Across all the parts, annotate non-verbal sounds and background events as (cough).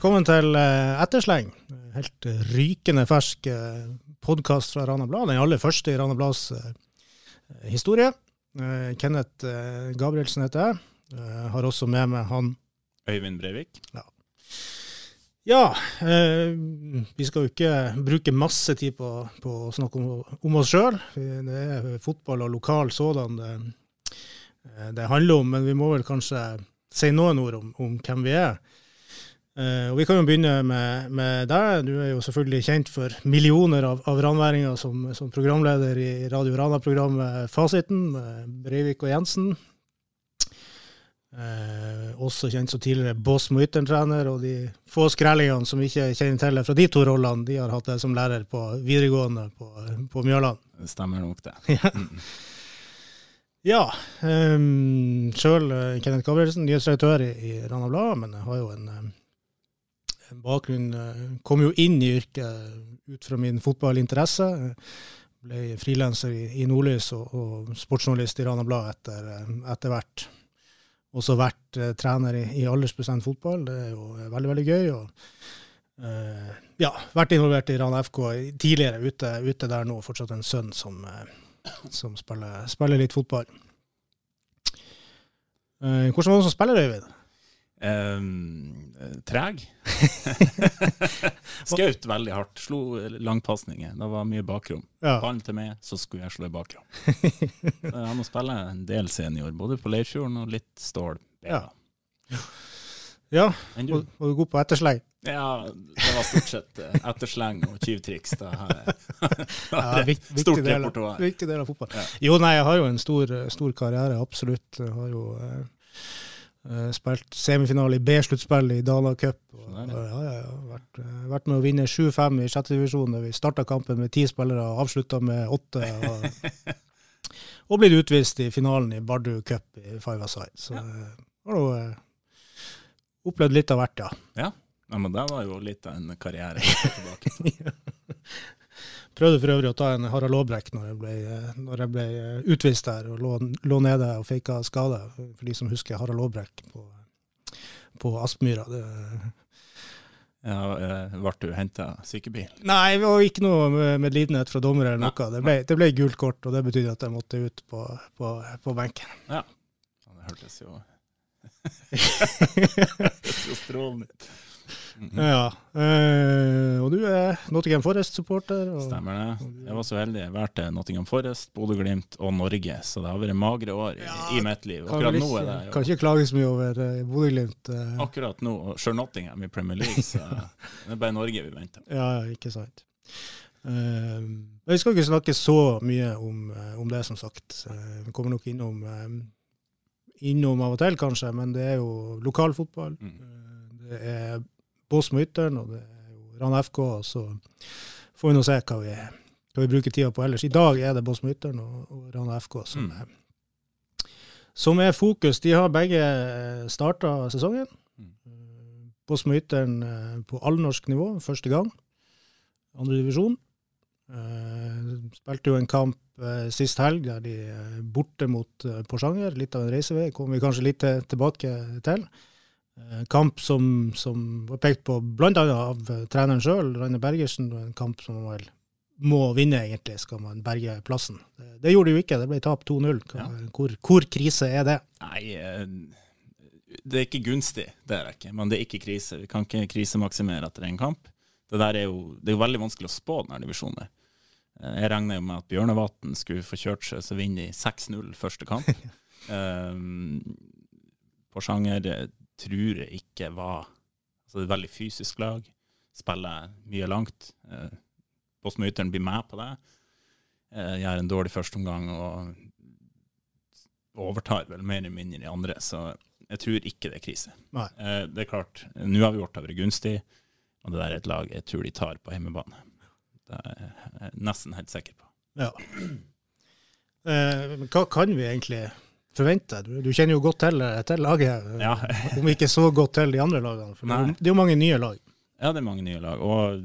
Velkommen til eh, Ettersleng. Helt rykende fersk eh, podkast fra Rana Blad. Den aller første i Rana Blads eh, historie. Kenneth Gabrielsen heter jeg. Har også med meg han Øyvind Breivik. Ja, ja vi skal jo ikke bruke masse tid på, på å snakke om, om oss sjøl. Det er fotball og lokal sådan det, det handler om, men vi må vel kanskje si noen ord om, om hvem vi er. Eh, og Vi kan jo begynne med, med deg. Du er jo selvfølgelig kjent for millioner av, av ranværinger som, som programleder i Radio Rana-programmet Fasiten, med Breivik og Jensen. Uh, også kjent som tidligere Boss Muitern-trener, og de få skrellingene som ikke kjenner til det fra de to rollene, de har hatt det som lærer på videregående på, på Mjøland. Det stemmer nok, det. (laughs) Ja. Um, Sjøl Kenneth Gabrielsen, nyhetsredaktør i, i Rana Blad, men jeg har jo eh, en bakgrunn eh, Kom jo inn i yrket ut fra min fotballinteresse. Ble frilanser i, Nordlys og, og sportsjournalist i Rana Blad etter, eh, etter hvert. Også vært eh, trener i, i aldersbestemt fotball. Det er jo veldig, veldig gøy. og Uh, ja, vært involvert i Rana FK tidligere, ute, ute der nå. Fortsatt en sønn som, som spiller, spiller litt fotball. Uh, hvordan var det som spiller, Øyvind? Um, treg. (laughs) Skaut veldig hardt. Slo langpasninger. Det var mye bakrom. Ja. Ballen til meg, så skulle jeg slå i bakrom. Han må spille en del senior, både på Leirfjorden og litt Stål. Ja. ja. Enn du? Du god på ettersleng? Ja, det var stort sett eh, ettersleng og tyvtriks. Det her (laughs) Ja, vik- viktig Stort del repertoar. Viktig del av fotball. Ja. Jo, nei, jeg har jo en stor, stor karriere, absolutt. Jeg har jo eh, eh, spilt semifinale i B-sluttspill i Dana Cup. Og, og, er ja, ja, ja, vært, eh, vært med å vinne 7-5 i sjette divisjon. Vi starta kampen med ti spillere og avslutta med åtte. Og, (laughs) og blitt utvist i finalen i Bardu Cup i Five Aside. Så Ja. eh, har jo uh, opplevd litt av hvert, ja. Ja, men det var jo litt av en karriere tilbake. (laughs) Prøvde for øvrig å ta en Harald Aabrekk når jeg ble, når jeg ble eh, utvist der, og lå, lå nede og faka skade. For de som husker Harald Aabrekk på, på Aspmyra. Det, Ja, eh, ble du henta sykebil? nei, det var ikke noe med- medlidenhet fra dommer eller noe. Det ble, det ble gult kort, og det betydde at jeg måtte ut på, på, på benken. Ja, det hørtes jo (laughs) (laughs) Det hørtes jo strålende ut. Mhm. Ja. eh, og du er Nottingham Forest-supporter. Stemmer det. Jeg var så heldig. Jeg vært til Nottingham Forest, Bodø-Glimt og Norge, så det har vært magre år i, Ja, i mitt liv. Akkurat ikke, nå er det kan ikke klage så mye over uh, Bodø-Glimt. Uh. Akkurat nå, og selv Nottingham i Premier League, så (laughs) det er bare Norge vi venter. Ja, ja, ikke sant. Vi skal ikke snakke så mye om, om det, som sagt. Vi kommer nok innom, innom av og til, kanskje, men det er jo lokalfotball. Mm. Eh, det er Bås Ytteren og det er jo Rann FK, så får vi nå se hva vi, hva vi bruker tida på ellers. I dag er det Bås Muitern og, og Rann FK som, Mm. som er fokus. De har begge starta sesongen. Mm. Eh, Bås Muitern eh, på allnorsk nivå, første gang. Andre divisjon. Uh, spilte jo en kamp uh, sist helg der de uh, borte mot Porsanger. Litt av en reisevei, kommer vi kanskje litt til, tilbake til. Eh, kamp som, som var pekt på bl.a. av eh, treneren sjøl, Rainer Bergersen. En kamp som man vel må vinne, egentlig, skal man berge plassen. Det, det gjorde de jo ikke, det ble tap 2-0. Hva- Ja. Hvor, hvor krise er det? Nei, eh, det er ikke gunstig, det er det ikke. Men det er ikke krise. Vi kan ikke krisemaksimere etter en kamp. Det der er jo, det er jo veldig vanskelig å spå denne divisjonen. Jeg regner jo med at Bjørnevatn skulle få kjørt seg, så vinner de 6-0 første kamp. um, (laughs) Porsanger tror jeg ikke var altså Det er et veldig fysisk lag. Spiller mye langt. Eh, Postmyteren blir med på det. Eh, gjør en dårlig førsteomgang og overtar vel mer eller mindre de andre, så jeg tror ikke det er krise. Eh, det er klart, nå har vi gjort det vært gunstig, og det der er et lag jeg tror de tar på hjemmebane. Det er jeg nesten helt sikker på. Ja. Eh, hva kan vi egentlig forvente? Du, du kjenner jo godt til, til laget, Ja. (laughs) om ikke så godt til de andre lagene. For Nei. det er jo mange nye lag. Ja, det er mange nye lag, og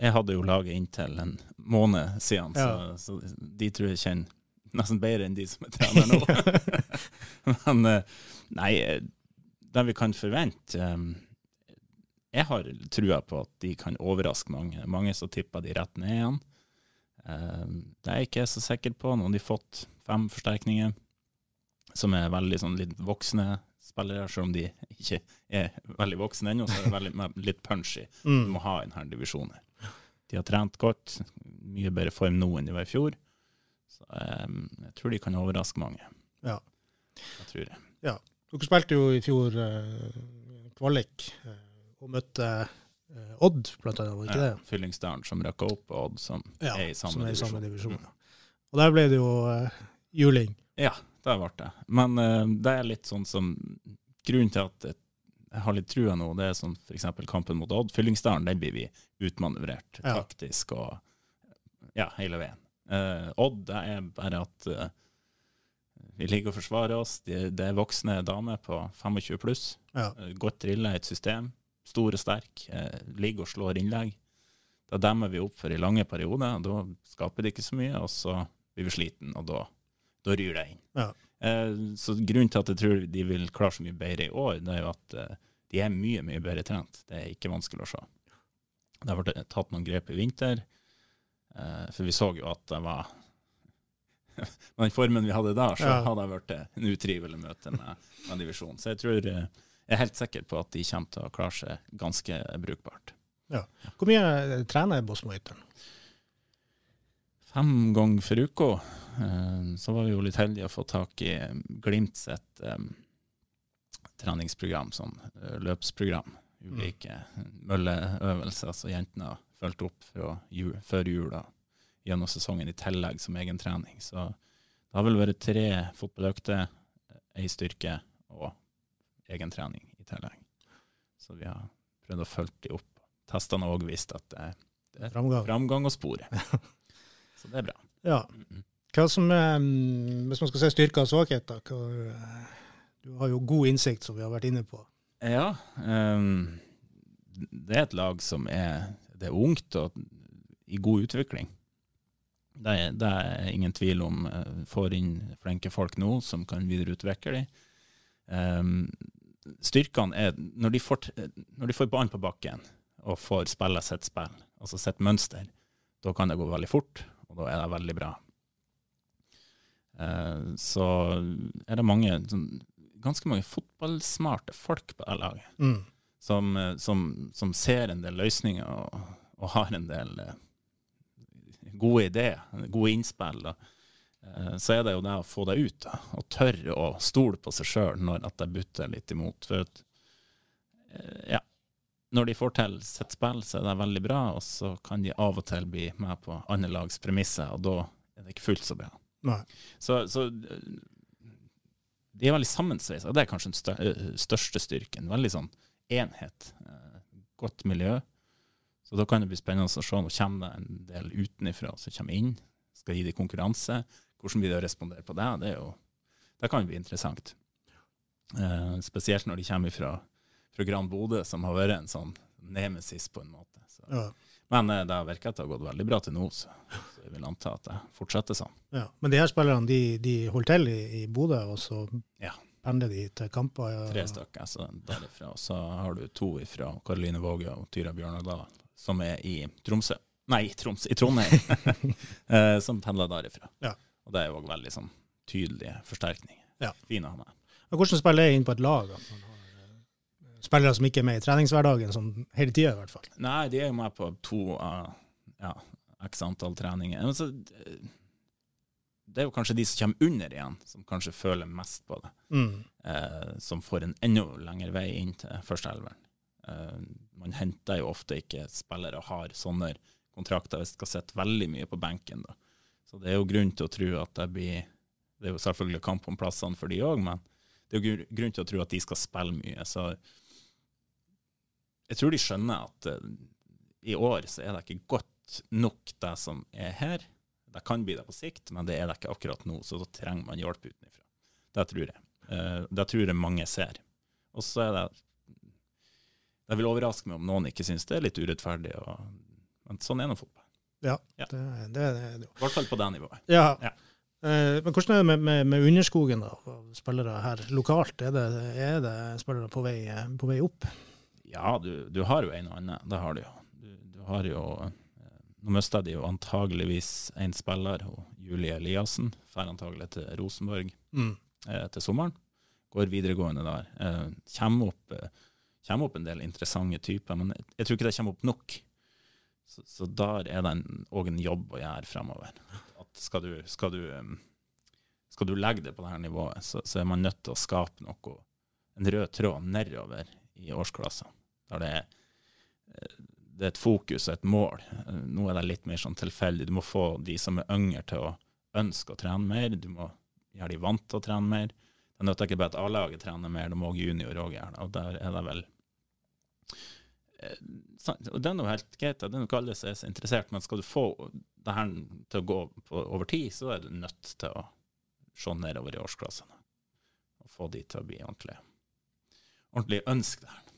jeg hadde jo laget inntil en måned siden, Ja. så, så de tror jeg kjenner nesten bedre enn de som er trener nå. (laughs) (laughs) Men eh, nei, det vi kan forvente eh, jeg har trua på at de kan overraske mange. Mange som tipper de rett ned igjen. Eh, det er jeg ikke så sikker på. Nå har de fått fem forsterkninger, som er veldig sånn litt voksne spillere, selv om de ikke er veldig voksne ennå, så er det veldig, litt punchy. Du Mm. må ha i denne divisjonen. De har trent godt, mye bedre form nå enn de var i fjor. Så um, jeg tror de kan overraske mange. Ja. Jeg tror det. Ja. Dere spilte jo i fjor uh, kvalik uh, og møtte uh, Odd, blant annet, var ikke Ja, det? Fyllingsdalen som røkka opp, og Odd som Ja, er i samme som er i divisjon. samme divisjon. Mm. Og der ble det jo juling. Ja, det ble det. Men uh, det er litt sånn som Grunnen til at jeg, jeg har litt trua nå, det er sånn f.eks. kampen mot Odd. Fyllingsdalen, den blir vi utmanøvrert Ja. taktisk og ja, hele veien. Uh, Odd, det er bare at uh, vi ligger og forsvarer oss. Det, de er voksne damer på 25 pluss. Ja. Godt drilla i et system. Stor og sterk. Ligger og slår innlegg. Da demmer vi opp for i lange perioder. Da skaper det ikke så mye, og så blir vi sliten, og da, da ryr det inn. Ja. Eh, så grunnen til at jeg tror de vil klare så mye bedre i år, det er jo at eh, de er mye, mye bedre trent. Det er ikke vanskelig å se. Det har vært tatt noen grep i vinter, eh, for vi så jo at det var Med (laughs) den formen vi hadde da, så Ja. hadde det vært en utrivelig møte med, med divisjonen. Så jeg tror jeg er helt sikker på at de kommer til å klare seg ganske brukbart. Hvor mye trener Bosmo-Ytteren? Fem ganger for uka. Eh, Så var vi jo litt heldige å få tak i Glimt sitt um, treningsprogram, sånn eh, løpsprogram. Ulike mølleøvelser som jentene har fulgt opp jul, før jul da, gjennom sesongen i tillegg som egen trening. Så det har vel vært tre fotballøkter, ei styrke og egen trening i tillegg. Så vi har prøvd å følge de opp. Testene har òg vist at det er Framgang? framgang og spore. (laughs) Så det er bra. Ja. Hva som er, mm, hvis man skal se styrker og svakheter, hva, eh, du har jo god innsikt, som vi har vært inne på. Ja, Um, det er et lag som er, det er ungt og i god utvikling. Det er, det er ingen tvil om. eh, Får inn flinke folk nå som kan videreutvikle dem. Um, styrkene er når de, får, når de får ballen på bakken og får spille sitt spill, altså sitt mønster, da kan det gå veldig fort, og da er det veldig bra. Eh, så er det mange, sånn, ganske mange fotballsmarte folk på det laget Mm. som, eh, som, som ser en del løsninger og, og har en del eh, gode ideer, gode innspill. Da. Eh, så er det jo det å få det ut, da, og tørre å stole på seg sjøl når at det butter litt imot. For at, eh, ja, når de får til sitt spill, så er det veldig bra, og så kan de av og til bli med på andre lags premisser, og da er det ikke fullt så bra. Så, så de er veldig sammensveisa. Det er kanskje den eh, største styrken. Veldig sånn enhet. eh, Godt miljø. Så da kan det bli spennende å se. Nå kommer det en del utenifra som kommer inn. Skal gi dem konkurranse. Hvordan blir det å respondere på det? Det, jo, det kan bli interessant. Eh, spesielt når de kommer fra, fra Gran Bodø, som har vært en sånn nemesis på en måte. Så. Ja. Men eh, det har virket at det har gått veldig bra til nå, så, så jeg vil anta at det fortsetter sånn. Ja. Men de her spillerne de, de holder til i, i Bodø, og så Ja. pendler de til kamper. Ja. tre stykker så derifra. Og så har du to fra Karoline Våge og Tyra Bjørnadal, som er i Tromsø. Nei, Troms, i Trondheim. (laughs) (laughs) Eh, som pendler derifra. Ja. Og det er jo òg veldig sånn tydelig forsterkning. Ja. Fin å ha Hvordan spiller jeg inn på et lag? Da? Spillere som ikke er med i treningshverdagen, sånn hele tida i hvert fall. Nei, de er jo med på to av ja, x antall treninger. Men så, eh, det er jo kanskje de som kommer under igjen, som kanskje føler mest på det. Mm. eh, som får en enda lengre vei inn til førsteelveren. Eh, man henter jo ofte ikke spillere og har sånne kontrakter hvis de skal sitte veldig mye på benken. Da. Så det er jo grunn til å tro at det blir Det er jo selvfølgelig kamp om plassene for de òg, men det er jo grunn til å tro at de skal spille mye. Så jeg tror de skjønner at uh, i år så er det ikke godt nok det som er her. Det kan bli det på sikt, men det er det ikke akkurat nå, så da trenger man hjelp utenfra. Det tror jeg. Uh, det tror jeg mange ser. Og så er det Det vil overraske meg om noen ikke syns det er litt urettferdig, og, men sånn er nå fotball. Ja, Ja. Det, det, det. I hvert fall på det nivået. Ja. Ja. Uh, men hvordan er det med, med, med underskogen da, av spillere her lokalt? Er det, er det spillere på vei, på vei opp? Ja, du, du har jo en og annen. Det har du jo. Du, du har jo eh, Nå mista de jo antageligvis en spiller, Julie Eliassen. Drar antagelig til Rosenborg Mm. eh, til sommeren. Går videregående der. Eh, kommer, opp, eh, kommer opp en del interessante typer, men jeg, jeg tror ikke det kommer opp nok. Så, så der er det òg en, jobb å gjøre fremover. At skal du, skal du, em, skal du legge det på dette nivået, så, så er man nødt til å skape noe, en rød tråd nedover i årsklassen. Der det er, eh, det er et fokus og et mål. Eh, Nå er det litt mer sånn tilfeldig. Du må få de som er yngre til å ønske å trene mer. Du må gjøre de vant til å trene mer. Det nytter ikke bare at A-laget trener mer, det må også junior òg gjøre det. Og der er det vel eh, og Det er noe helt greit, det er nok alle som er så interessert, men skal du få det her til å gå over tid, så er du nødt til å se nedover i årsklassene. Og få de til å bli ordentlig, ordentlig ønske det her.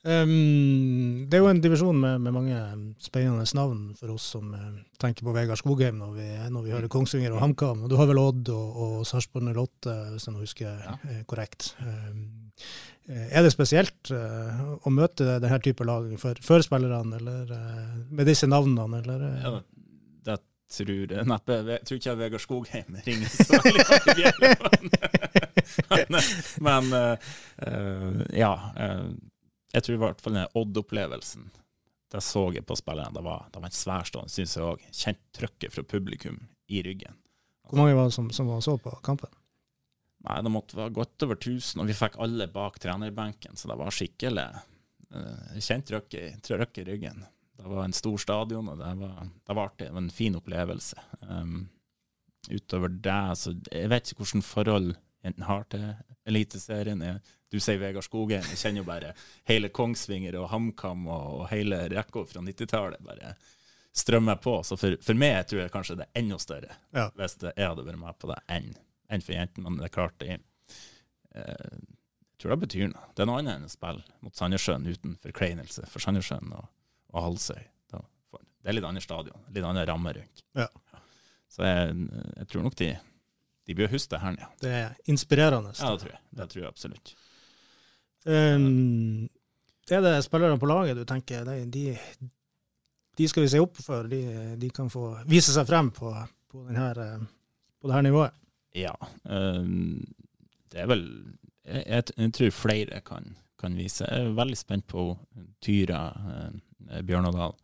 Um, det er jo en divisjon med, med mange spennende navn for oss som uh, tenker på Vegard Skogheim når vi, når vi hører Kongsvinger og HamKam. Du har vel Odd og, og Sarpsborg 08, hvis jeg nå husker Ja. uh, korrekt. Um, er det spesielt uh, å møte denne type lag for, for spillerne, eller med disse navnene, eller? Ja, det tror jeg neppe Jeg tror ikke Vegard Skogheim ringer så veldig. (laughs) (laughs) Men, men ja. Jeg tror i hvert fall den Odd-opplevelsen det så jeg på spillerne. Det var, det var en sværstående, syns jeg òg. Kjent trøkket fra publikum i ryggen. Hvor mange var det som, som var så på kampen? Nei, det måtte være godt over 1000, og vi fikk alle bak trenerbenken, så det var skikkelig uh, kjent trøkk i, trøkk i ryggen. Det var en stor stadion, og det var, det var artig. Det var en fin opplevelse. Um, utover det, så jeg vet ikke hvordan forhold jentene har til Eliteserien. Du sier Vegard Skogen. jeg kjenner jo bare hele Kongsvinger og HamKam og, og hele rekka fra 90-tallet bare strømmer på. Så for, for meg tror jeg kanskje det er enda større, Ja. hvis jeg hadde vært med på det, enn enn for jentene. Men det er klart, det, eh, jeg tror det betyr noe. Det er noe annet enn å spille mot Sandnessjøen uten forkleinelse for Sandnessjøen og, og Halsøy. Det er litt annet stadion, litt annen ramme rundt. Ja. Så jeg, jeg tror nok de, de bør huske det her, ja. Det er inspirerende. Ja, det tror jeg. Det tror jeg absolutt. Um, er det spillere på laget du tenker de, de, de skal vi se opp for? De, de kan få vise seg frem på, på, denne, på det her nivået? Ja. Um, det er vel Jeg, jeg, jeg tror flere kan, kan vise. Jeg er veldig spent på Tyra eh, Bjørnadal.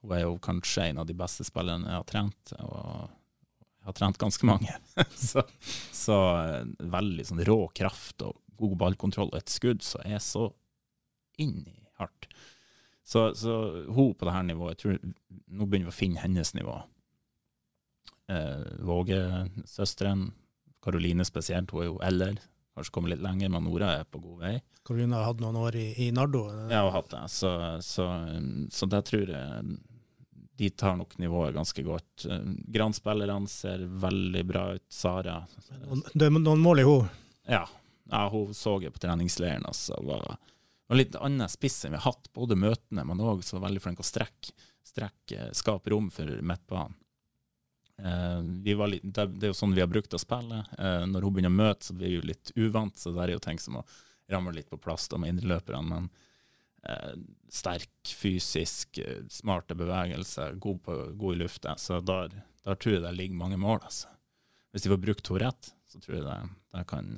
Hun er jo kanskje en av de beste spillerne jeg har trent. og jeg har trent ganske mange. (laughs) så så eh, veldig sånn rå kraft og god ballkontroll og et skudd som er så inn i hardt. Så, så hun på det her nivået, jeg tror nå begynner vi å finne hennes nivå. Eh, Våge-søsteren, Karoline spesielt, hun er jo eldre, kanskje kommet litt lenger, men Nora er på god vei. Karoline har hatt noen år i, i Nardo. hun har hatt det, så, så, så det tror jeg de tar nok nivået ganske godt. Eh, Granspillerne ser veldig bra ut. Sara Det er noen mål i henne. Ja, ja hun så jeg på treningsleiren. Altså, var, var litt annen spiss enn vi har hatt, både møtene, men òg så veldig flink å strekke, strekke skape rom for midtbanen. Eh, vi var litt, det, det er jo sånn vi har brukt å spille. Eh, når hun begynner å møte, så blir vi jo litt uvant, så det er jo ting som å ramle litt på plass da med indreløperne. Men eh, sterk, fysisk, eh, smarte bevegelser, god, på, god i lufta. Så der, der tror jeg det ligger mange mål. Altså. Hvis de får brukt henne rett, så tror jeg det, det kan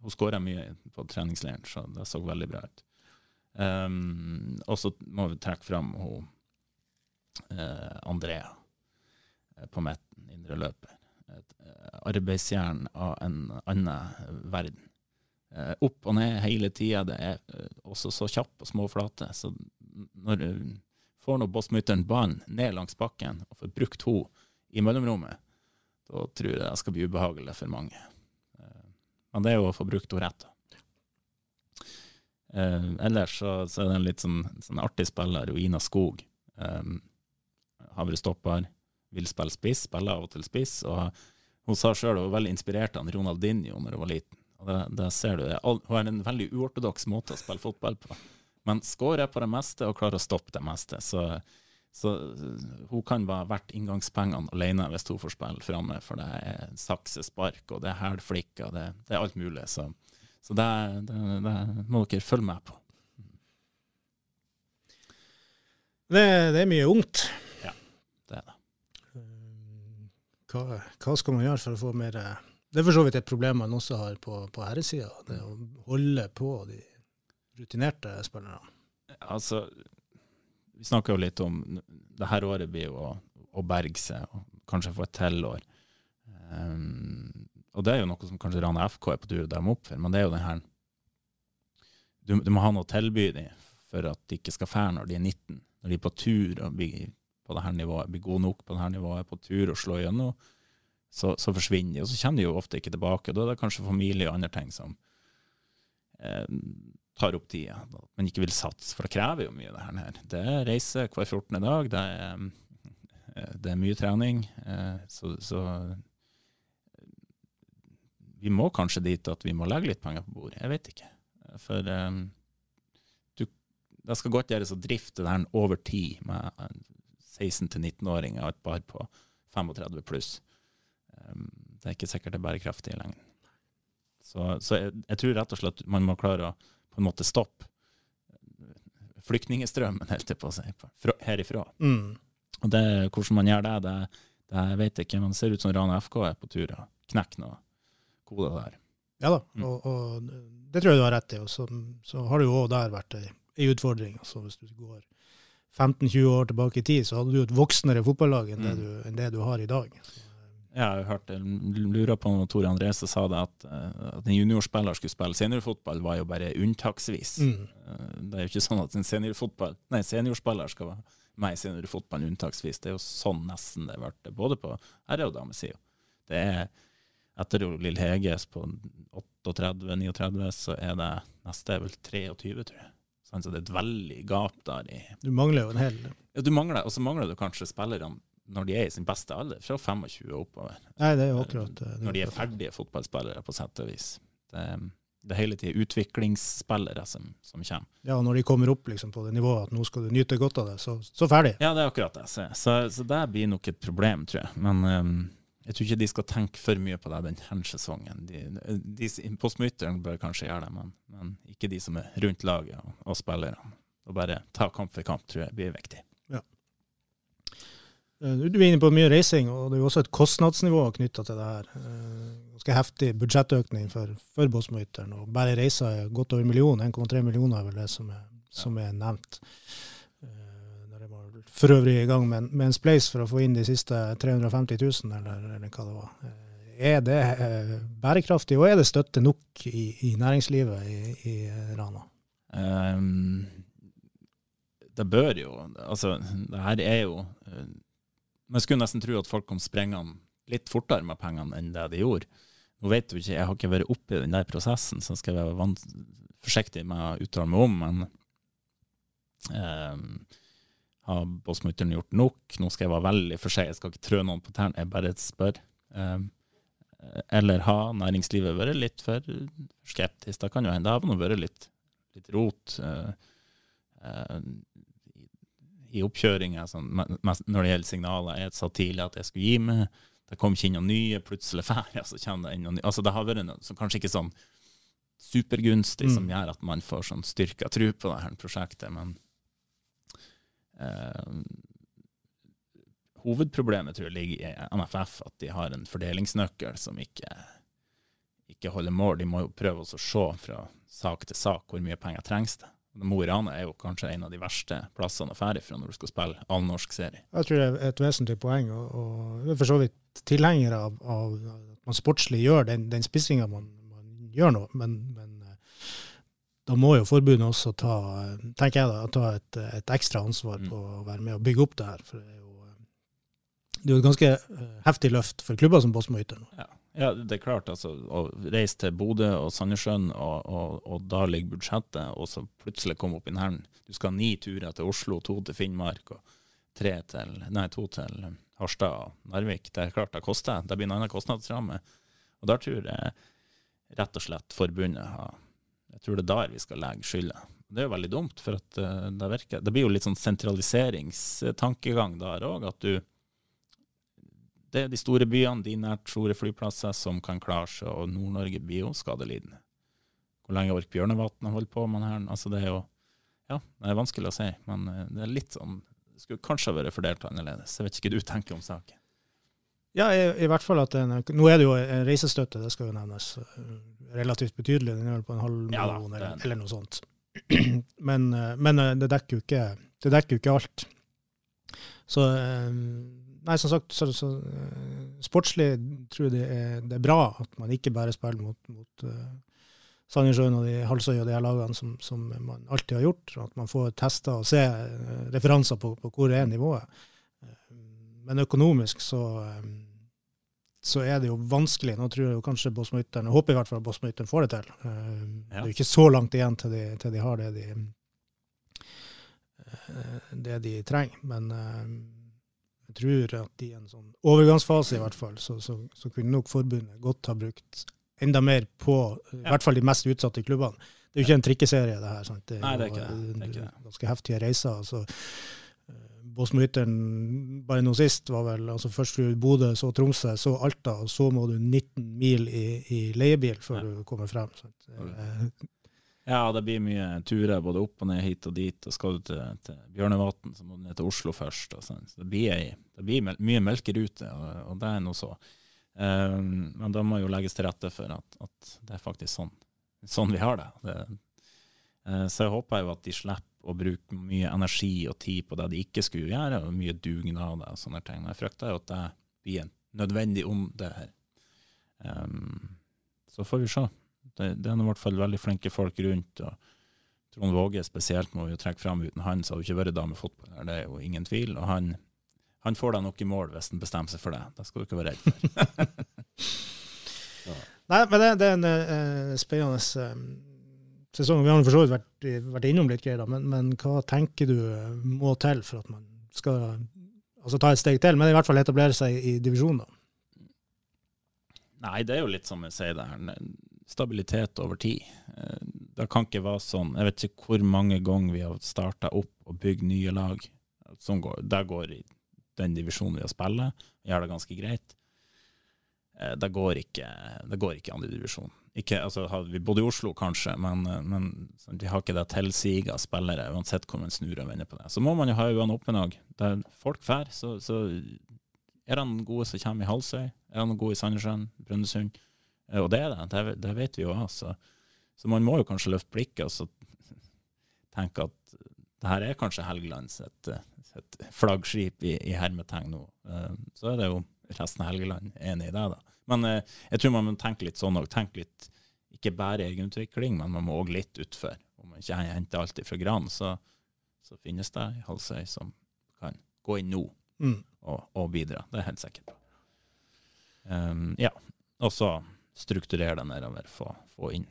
Hun skåra mye på treningsleiren, så det så veldig bra ut. Um, og så må vi trekke fram hun eh, Andrea eh, på midten, indre løper. Et eh, arbeidsjern av en annen verden. Eh, opp og ned hele tida. Det er eh, også så kjapp og små flater. Så når du får nå bossmutter'n ballen ned langs bakken og får brukt henne i mellomrommet, da tror jeg det skal bli ubehagelig for mange. Eh, Men det er jo å få brukt henne rett. Eh, ellers så, så er det en litt sånn, sånn artig spiller, Ina Skog. Um, har vært stopper, vil spille spiss, spiller av og til spiss. og Hun sa sjøl hun var veldig inspirert av Ronaldinho når hun var liten. Og det, det ser du. Hun har en veldig uortodoks måte å spille fotball på. Men skårer på det meste og klarer å stoppe det meste. Så, så hun kan være verdt inngangspengene alene hvis hun får spille framme, for det er saksespark og det er hælflikker, det, det er alt mulig. Så, Så det, det, det må dere følge med på. Det, det er mye ungt. Det er det. Eh, Hva, hva skal man gjøre for å få mer eh, Det er for så vidt et problem man også har på, på herresida. Det å holde på de rutinerte spillerne. Altså, vi snakker jo litt om det her året blir jo å, å berge seg, og kanskje få et til. Um, og det er jo noe som kanskje Rana FK er på tur å demme opp for, men det er jo den her du, du må ha noe å tilby dem for at de ikke skal fære når de er 19. Når de er på tur og blir på det her nivået, blir gode nok på det her nivået, på tur og slår gjennom, så, så forsvinner de. Og så kommer de jo ofte ikke tilbake. Da er det kanskje familie og andre ting som eh, tar opp tida. Men ikke vil satse, for det krever jo mye, det her. Det er reise hver 14. dag. Det er, eh, det er mye trening. Eh, så, så vi må kanskje dit at vi må legge litt penger på bordet. Jeg vet ikke. For um, du, det skal godt gjøres å drifte her over tid med 16-19-åringer og et par på 35 pluss. Det er ikke sikkert det er bærekraftig i lengden. Så, så jeg, jeg, tror rett og slett man må klare å på en måte stoppe flyktningstrømmen, helt (laughs) på å si, herifra. Mm. Og det, hvordan man gjør det, det, det vet jeg ikke. Men det ser ut som Rana FK er på tur og knekker noe kode der. Ja da, Mm. og, og det tror jeg du har rett i. Og så, så har det jo òg der vært ei, utfordring. Altså hvis du går 15-20 år tilbake i tid, så hadde du et voksnere fotballag enn, det Mm. du, enn det du har i dag. Jeg har hørt, jeg lurer på om Tore Andrese sa det, at, eh, at en juniorspiller skulle spille seniorfotball, var jo bare unntaksvis. Mm. Eh, Det er jo ikke sånn at en nei, seniorspiller skal være med i seniorfotball unntaksvis. Det er jo sånn nesten det vært, både på herre- og damesida. Det er etter Lill Heges på 38-39, så er det neste er vel 23, tror jeg. Sånn, Så det er et veldig gap der i Du mangler jo en hel ja, du mangler, Og så mangler du kanskje spillerne når de er i sin beste alder, fra 25 og oppover. Nei, det er jo akkurat det. det Når de er ferdige fotballspillere, på sett og vis. Det, det er hele tida utviklingsspillere som, som kommer. Ja, og når de kommer opp liksom, på det nivået at nå skal du nyte godt av det, så, så ferdig. Ja, det er akkurat det. Så, så, så det blir nok et problem, tror jeg. Men um, jeg tror ikke de skal tenke for mye på det denne sesongen. De, de, Postmytteren bør kanskje gjøre det, men, men ikke de som er rundt laget og, og spillerne. Og bare ta kamp for kamp, tror jeg blir viktig. Eh, Du er inne på mye reising, og det er jo også et kostnadsnivå knytta til det her. Eh, Ganske heftig budsjettøkning for, for Båtsmøyteren, og bare reisa er godt over en million. 1,3 millioner er vel det som er, som er nevnt. Eh, Der er man for øvrig i gang med med en spleis for å få inn de siste 350 000, eller, eller hva det var. Eh, Er det eh, bærekraftig, og er det støtte nok i, i næringslivet i, i Rana? Um, det bør jo Altså, det her er jo uh, Man skulle nesten tro at folk kom sprengende litt fortere med pengene enn det de gjorde. Nå vet du ikke, Jeg har ikke vært oppi den der prosessen, så skal jeg være forsiktig med å uttale meg om. Men eh, har bossmutteren gjort nok? Nå skal jeg være veldig forsiktig, jeg skal ikke trø noen på tærne, jeg bare spør. Eh, eller har næringslivet vært litt for skeptisk? Det kan jo hende. Det har vært litt, litt rot eh, eh, i oppkjøringa sånn, når det gjelder signaler. Jeg sa tidlig at jeg skulle gi meg. Det kom ikke inn noen nye, plutselig ferdig. Så kommer det inn noen nye. Altså, det har vært noe som kanskje ikke sånn supergunstig, som Mm. gjør at man får sånn styrka tro på det her prosjektet, men eh, Hovedproblemet tror jeg ligger i NFF, at de har en fordelingsnøkkel som ikke, ikke holder mål. De må jo prøve å se fra sak til sak hvor mye penger trengs det. Mo i Rana er jo kanskje en av de verste plassene å fære fra når du skal spille allnorsk serie. Jeg tror det er et vesentlig poeng, og, og jeg er for så vidt tilhenger av, av at man sportslig gjør den, den spissinga man, man gjør nå, men, men eh, da må jo forbundet også ta, tenker jeg da, ta et, et ekstra ansvar Mm. på å være med og bygge opp det her. For det er jo, eh, det er jo et ganske eh, heftig løft for klubber som Båtsmo-Ytter nå. Ja. Ja, det er klart. altså, Å reise til Bodø og Sandnessjøen, og, og, og da ligger budsjettet, og så plutselig komme opp i den Du skal ha ni turer til Oslo, to til Finnmark og tre til, nei, to til Harstad og Narvik. Det er klart det koster. Det blir en annen kostnadsramme. Og da tror jeg rett og slett forbundet har Jeg tror det er der vi skal legge skylda. Det er jo veldig dumt, for at eh, det virker Det blir jo litt sånn sentraliseringstankegang der òg, at du det er de store byene, de nært store flyplasser, som kan klare seg, og Nord-Norge blir jo skadelidende. hvor lenge orker Bjørnevatn å holde på med det her? Altså, det er jo Ja, det er vanskelig å si, men eh, det er litt sånn Det skulle kanskje vært fordelt annerledes. Jeg vet ikke hva du tenker om saken. Ja, i, i hvert fall at den, Nå er det jo en reisestøtte, det skal jo nevnes. eh, Relativt betydelig. Den er vel på en halv Ja da, eller, eller noe sånt. (clears throat) Men, eh, men eh, det dekker ikke, det dekker jo ikke alt. Så eh, Nei, som sagt, så, så, eh, sportslig tror jeg det er, det er bra at man ikke bare spiller mot, mot uh, Sandnessjøen og de Halsøy og de her lagene som, som man alltid har gjort. At man får testa og se eh, referanser på, på hvor er nivået. Men økonomisk så, så er det jo vanskelig. Nå tror jeg jo kanskje Båtsmøyteren, jeg håper i hvert fall at Båtsmøyteren får det til. Ja. Det er jo ikke så langt igjen til de, til de har det de, det de trenger. Men jeg tror at i en sånn overgangsfase i hvert fall, så, så, så kunne nok forbundet godt ha brukt enda mer på i Ja. hvert fall de mest utsatte klubbene. Det er jo ikke en trikkeserie, det her. Sant? Nei, det er ikke det. Det er eh, ikke det. Ganske heftige reiser. altså Båsmyteren bare nå sist var vel altså først du Bodø, så Tromsø, så Alta, og så må du 19 mil i, i leiebil før Ja. du kommer frem. Sant? Ja, det blir mye turer både opp og ned, hit og dit. Og skal du til, til Bjørnevatn, så må du ned til Oslo først. Sånn. Så det blir, ei, det blir mye melkerute, og, og det er nå så. Um, men da må jo legges til rette for at, at det er faktisk sånn, sånn vi har det. det uh, så jeg håper jo at de slipper å bruke mye energi og tid på det de ikke skulle gjøre, og mye dugnad og sånne ting. Men jeg frykter jo at det blir en nødvendig om det her. Um, så får vi se. Det, det er i hvert fall veldig flinke folk rundt. og Trond Våge spesielt må vi jo trekke fram. Uten han så hadde det ikke vært damefotball. her, Det er jo ingen tvil. Og han, han får da nok i mål hvis han bestemmer seg for det. Det skal du ikke være redd for. (laughs) Nei, men det, det er en uh, spennende eh, sesong. Vi har for så vidt vært, vært innom litt greier, men, men hva tenker du må til for at man skal altså, ta et steg til, men i hvert fall etablere seg i divisjonen? da? Nei, det er jo litt som jeg sier det her. Stabilitet over tid. Eh, Det kan ikke være sånn Jeg vet ikke hvor mange ganger vi har starta opp og bygd nye lag. Som går, det går i den divisjonen vi har spiller. Gjør det ganske greit. Eh, Det går ikke, det går ikke i andre divisjon. Ikke, altså, vi bodde i Oslo, kanskje, men, eh, men sånn, vi har ikke det tilsiget av spillere, uansett hvor man snur og vender på det. Så må man jo ha øynene åpne òg. Der folk drar, så, så er de gode som kommer i Halsøy, er de gode i Sandnessjøen, Brønnøysund. Eh, Og det er det, det, det vet vi jo. Så, så man må jo kanskje løfte blikket og så tenke at det her er kanskje Helgeland sitt, flaggskip i, i hermetegn nå. Eh, Så er det jo resten av Helgeland enig i det, da. Men eh, jeg tror man må tenke litt sånn òg. Tenke litt ikke bare egenutvikling, men man må òg litt utfor. Om man ikke henter alt fra Gran, så, så finnes det en Halsøy som kan gå inn nå Mm. og, og bidra. Det er jeg helt sikker på. Um, ja. Og så strukturere det nedover. Få, få inn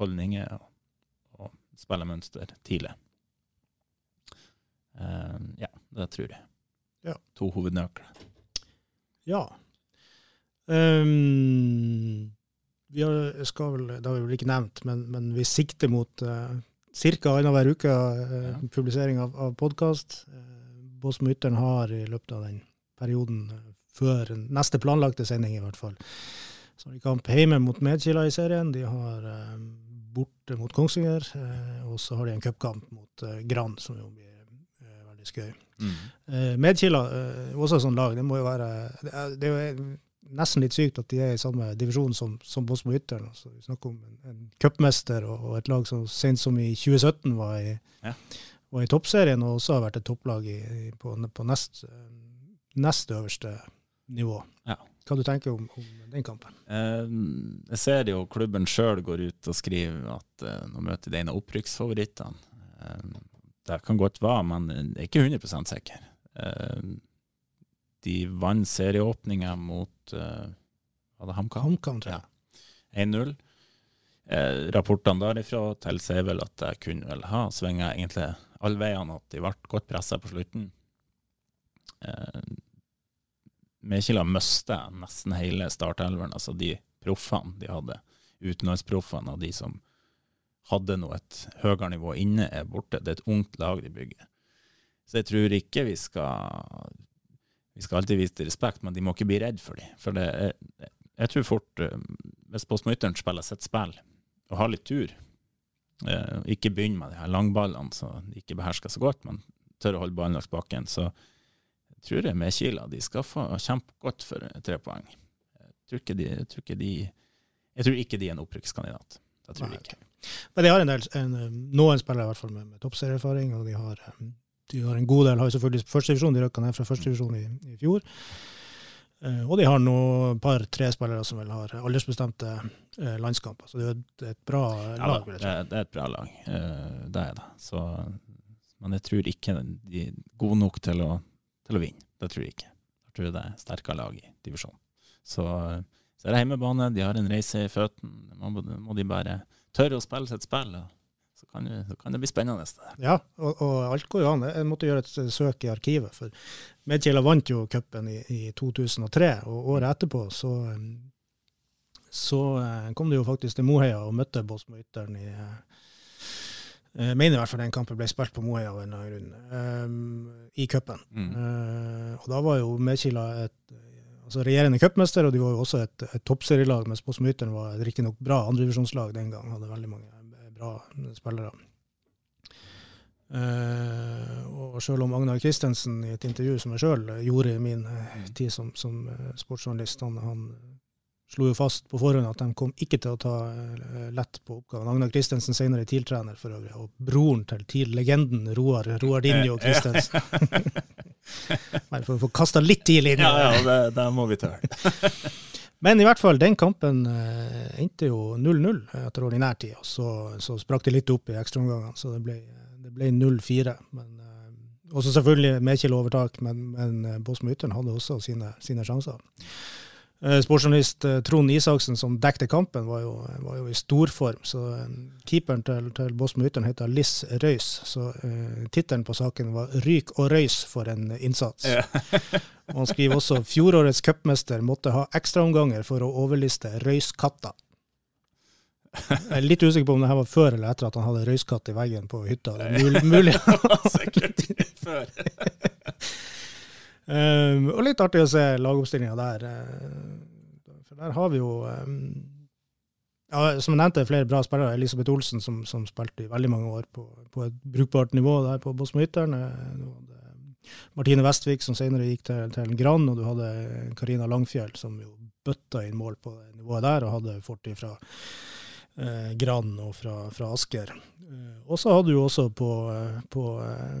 holdninger og, og spillemønster tidlig. Uh, ja, det tror jeg. Ja. To hovednøkler. Ja. Um, vi har, skal vel, det har vi vel ikke nevnt, men, men vi sikter mot uh, ca. annenhver uke uh, Ja. publisering av, av podkast. Uh, Båtsmytteren har i løpet av den perioden uh, før neste planlagte sending, i hvert fall. Så har de kamp hjemme mot Medkila i serien. De har eh, borte mot Kongsvinger. eh, og så har de en cupkamp mot eh, Gran, som jo blir eh, veldig skøy. Mm. Eh, Medkila, eh, også et sånt lag, det må jo være Det er, jo nesten litt sykt at de er i samme divisjon som, som Bosmo Ytteren. Altså, vi snakker om en, en cupmester og, og et lag som sent som i 2017 var i, Ja. var i toppserien, og også har vært et topplag i, i, på, på nest, nest øverste nivå. Ja. Hva du tenker om, om den kampen? Um, jeg ser jo klubben sjøl går ut og skriver at uh, nå møter de en av opprykksfavorittene. Um, det kan godt være, men jeg er ikke 100% sikker. De vant serieåpninga mot uh, Var det HamKam? HamKam, tror jeg. 1-0. Eh, rapportene derifra tilsier vel at jeg kunne vel ha svinga egentlig alle veiene, at de ble godt pressa på slutten. Eh, Mekila mista nesten hele startelveren, altså de proffene de hadde. Utenlandsproffene og de som hadde nå et høyere nivå inne, er borte. Det er et ungt lag de bygger. Så jeg tror ikke vi skal Vi skal alltid vise respekt, men de må ikke bli redd for dem. For det er, jeg tror fort, eh, hvis Postmytteren spiller sitt spill og har litt tur. Eh, ikke begynner med de her langballene som de ikke behersker så godt, men tør å holde ballen langs bakken. Så tror jeg Medkila de skal få kjempe godt for tre poeng. Jeg tror de, jeg tror de, jeg tror ikke de er en opprykkskandidat. Det tror jeg ikke. Men de har en del, en, noen spillere i hvert fall med, med toppserieerfaring, og de har, de har, en god del. Har selvfølgelig førstedivisjon, de røkka ned fra førstedivisjon i, i fjor. Uh, og de har nå par-tre spillere som vel har aldersbestemte uh, landskamper. Så det er et, et bra ja, lag. Det, det, er et bra lag, uh, det er det. Så, men jeg tror ikke de er gode nok til å, til å vinne. Det tror jeg ikke. Jeg tror det er sterkere lag i divisjonen. Så, så er det hjemmebane, de har en reise i føttene. Må, må de bare tørre å spille sitt spill. Så kan, så kan det bli spennende. Ja, og, og, alt går jo an. Jeg måtte gjøre et søk i arkivet. for Medkjela vant jo cupen i, i, 2003, og året etterpå så, så eh, kom de jo faktisk til Moheia og møtte Bosmo Ytteren i jeg mener i hvert fall den kampen ble spilt på Moøya av en eller annen grunn, um, i cupen. Mm. Uh, og da var jo Medkila et altså regjerende cupmester, og de var jo også et, et toppserielag, mens Bosmyteren var et riktignok bra andredivisjonslag den gang. Hadde veldig mange bra spillere. Uh, og selv om Agnar Christensen i et intervju som jeg sjøl gjorde i min uh, tid som, som sportsjournalist, han, han, slo jo fast på forhånd at de kom ikke til å ta lett på oppgaven. Agnar Christensen senere TIL-trener for øvrig, og broren til TIL-legenden Roar Roardinho Christensen. (laughs) Bare for å få kasta litt TIL inn. Ja, ja, det, det må vi tørre. (laughs) Men i hvert fall, den kampen eh, endte jo 0-0 etter ordinær tid. Og så, så sprakk det litt opp i ekstraomgangene, så det ble, ble 0-4. eh, Også selvfølgelig Mekjel overtak, men, men eh, Ytteren hadde også sine, sine sjanser. Eh, sportsjournalist eh, Trond Isaksen, som dekte kampen, var jo, var jo i storform. Så uh, keeperen til, til Bosmo Ytteren heter Liss Røys. Så uh, tittelen på saken var 'Ryk og røys for en innsats'. Ja. og han skriver også 'Fjorårets cupmester måtte ha ekstraomganger for å overliste Røyskatta'. Jeg er litt usikker på om det her var før eller etter at han hadde røyskatt i veggen på hytta. Det er mulig. (laughs) mulig. Sikkert før. (laughs) Um, og litt artig å se lagoppstillinga der. Uh, for der har vi jo um, ja, Som jeg nevnte, flere bra spillere. Elisabeth Olsen, som, som spilte i veldig mange år på, på et brukbart nivå der på Bosmo-Ytteren. Uh, Martine Vestvik, som senere gikk til, til Gran, og du hadde Karina Langfjell, som jo bøtta inn mål på det nivået der, og hadde fortid fra eh, Gran og fra, fra Asker. Eh, og så hadde du også på, eh, på eh,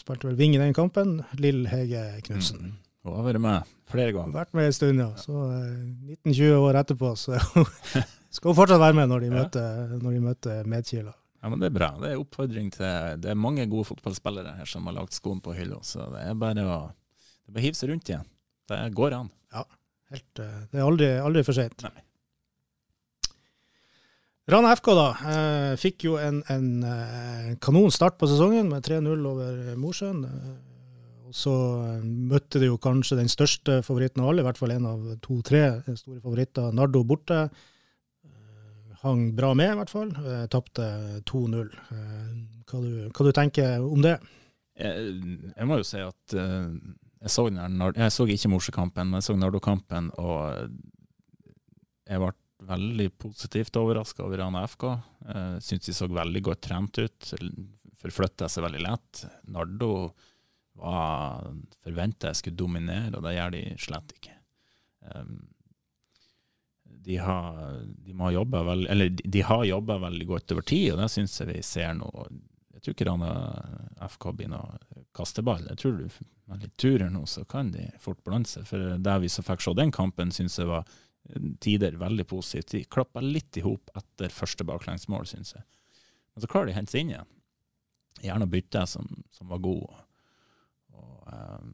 Spilte vel Ving i den kampen, Lill Hege Knutsen. Mm. Hun har vært med flere ganger. Vært med en stund, ja. Så 19-20 år etterpå så (laughs) skal hun fortsatt være med når de møter, når de møter Medkila. Ja, men Det er bra. Det er oppfordring til Det er mange gode fotballspillere her som har lagt skoen på hylla, så det er bare å det er hive seg rundt igjen. Det går an. Ja, helt, det er aldri, aldri for sent. Rana FK da, eh, fikk jo en, en eh, kanon start på sesongen med 3-0 over Mosjøen. Eh, så møtte de jo kanskje den største favoritten av alle, i hvert fall en av to-tre store favoritter, Nardo borte. Hang bra med, i hvert fall. Tapte 2-0. Hva, hva, du tenker om det? Jeg, jeg må jo si at jeg så, jeg så ikke Mosjøkampen, men jeg så Nardo-kampen, og jeg ble veldig positivt overraska over Rana FK. Uh, Syns de så veldig godt trent ut. Forflytta seg veldig lett. Nardo var forventa jeg skulle dominere, og det gjør de slett ikke. Um, de har, de må jobbe veld, eller de, de har jobba veldig godt over tid, og det syns jeg vi ser nå. Jeg tror ikke Rana FK blir noe kasteball. Jeg tror du med litt turer nå, så kan de fort blande seg. For det vi så fikk se den kampen, syns jeg var tider veldig positivt. De klappa litt i hop etter første baklengsmål, syns jeg. Men så klarer de å hente seg inn igjen. Gjerne bytte som, som var god. Og, um,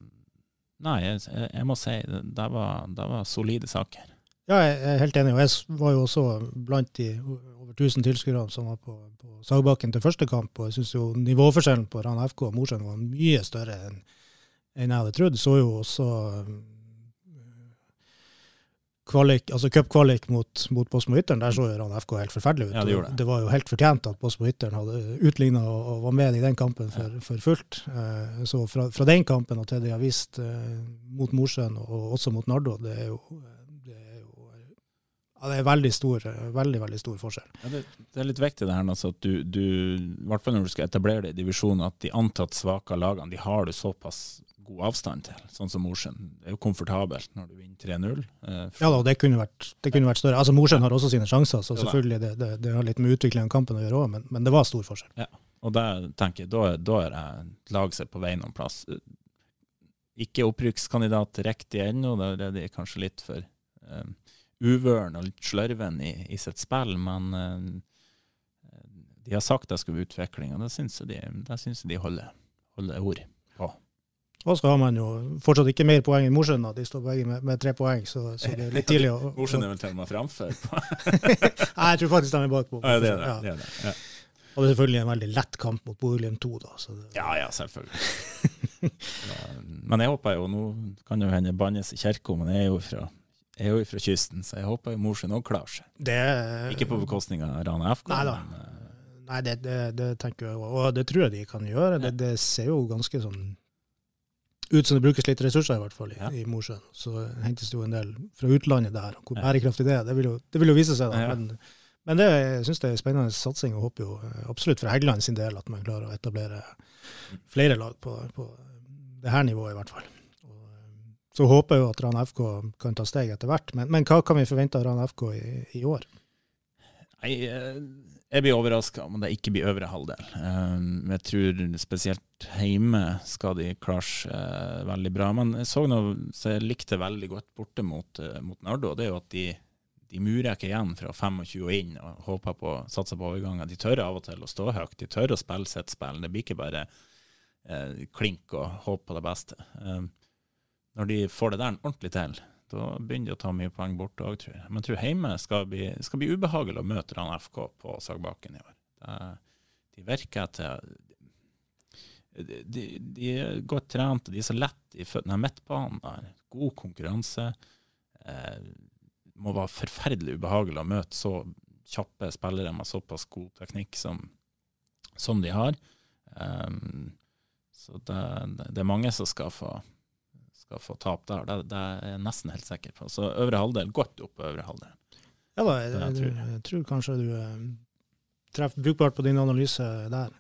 nei, jeg, jeg, må si det var, det var solide saker. Ja, jeg er helt enig. og Jeg var jo også blant de over 1000 tilskuerne som var på, på Sagbakken til første kamp. og Jeg syns jo nivåforskjellen på Rana FK og Mosjøen var mye større enn, enn jeg hadde trodd. Så jo også kvalik, altså cupkvalik mot, mot Bosmo Ytteren, der så jo Rann FK helt forferdelig ut. Ja, det, det. det, var jo helt fortjent at Bosmo Ytteren hadde utligna og, og, var med i den kampen for, ja. for fullt. Eh, så fra, fra, den kampen og til de har vist eh, mot Mosjøen og, og også mot Nardo, det er jo, det er jo Ja, det er veldig stor, veldig, veldig stor forskjell. Det, det, er litt viktig det her, altså, at du, du, i hvert fall når du skal etablere deg i divisjonen, at de antatt svake lagene de har du såpass god avstand til, sånn som Mosjøen. Det er jo komfortabelt når du vinner 3-0. Eh, ja da, det kunne, vært, det kunne vært større. Altså Mosjøen har også sine sjanser, så selvfølgelig det, det, det har litt med utvikling av kampen å gjøre òg, men, men, det var stor forskjell. Ja, og der tenker jeg, da, da er det lag seg på vei noen plass. Ikke opprykkskandidat riktig ennå, da er de kanskje litt for um, uvøren og litt slørven i, i sitt spill, men uh, de har sagt det skal være utvikling, og det syns jeg de, synes de holder, holder ord. Og så har man jo fortsatt ikke mer poeng enn Mosjøen. De står begge med, med, tre poeng, så, så, det er litt (laughs) tidlig å Mosjøen er vel til og med framfor? (laughs) Nei, jeg tror faktisk de er bakpå. Ja, det er det. Ja. det, er det. Ja. Og det er selvfølgelig en veldig lett kamp mot Bodø-Glimt 2, da. Det... Ja, ja, selvfølgelig. (laughs) men jeg håper jo, nå kan jo hende bannes i kirka, men jeg er jo fra jeg er jo fra kysten, så jeg håper Mosjøen òg klarer seg. Det, ikke på bekostning av Rana FK. Nei da. Men, uh... Nei, det, det, det, tenker jeg og det tror jeg de kan gjøre. Det, det ser jo ganske sånn ut som det brukes litt ressurser, i hvert fall, i, ja. i Mosjøen. Så hentes det jo en del fra utlandet der. Hvor bærekraftig det er, det vil jo, det vil jo vise seg. da. Men, men, det, jeg syns det er spennende satsing, og håper jo eh, absolutt for Heggeland sin del at man klarer å etablere flere lag på, på det her nivået, i hvert fall. Og, eh, så håper jeg jo at Rana FK kan ta steg etter hvert. Men, men, hva kan vi forvente av Rana FK i, i år? Nei, eh, jeg blir overraska om det ikke blir øvre halvdel. Um, jeg tror spesielt hjemme skal de klare seg uh, veldig bra. Men jeg så noe så jeg likte veldig godt borte mot, uh, mot Nardo. Det er jo at de, de murer ikke igjen fra 25 og inn og håper på satser på overganger. De tør av og til å stå høyt. De tør å spille sitt spill. Det blir ikke bare uh, klink og håpe på det beste. Um, når de får det der ordentlig til, da begynner de å ta mye poeng borte òg, tror jeg. Men jeg tror hjemme skal bli, skal bli ubehagelig å møte Rann FK på Sagbakken i år. Det, de virker til de, de, er godt trent, de er så lett i føttene. Midtbanen der, god konkurranse. Eh, må være forferdelig ubehagelig å møte så kjappe spillere med såpass god teknikk som, som de har. Um, så det, det, er mange som skal få skal få tap der. Det, det, er jeg nesten helt sikker på. Så øvre halvdel, godt opp på øvre halvdel. Ja da, jeg, jeg, tror, jeg, tror, kanskje du eh, treffer brukbart på din analyse der.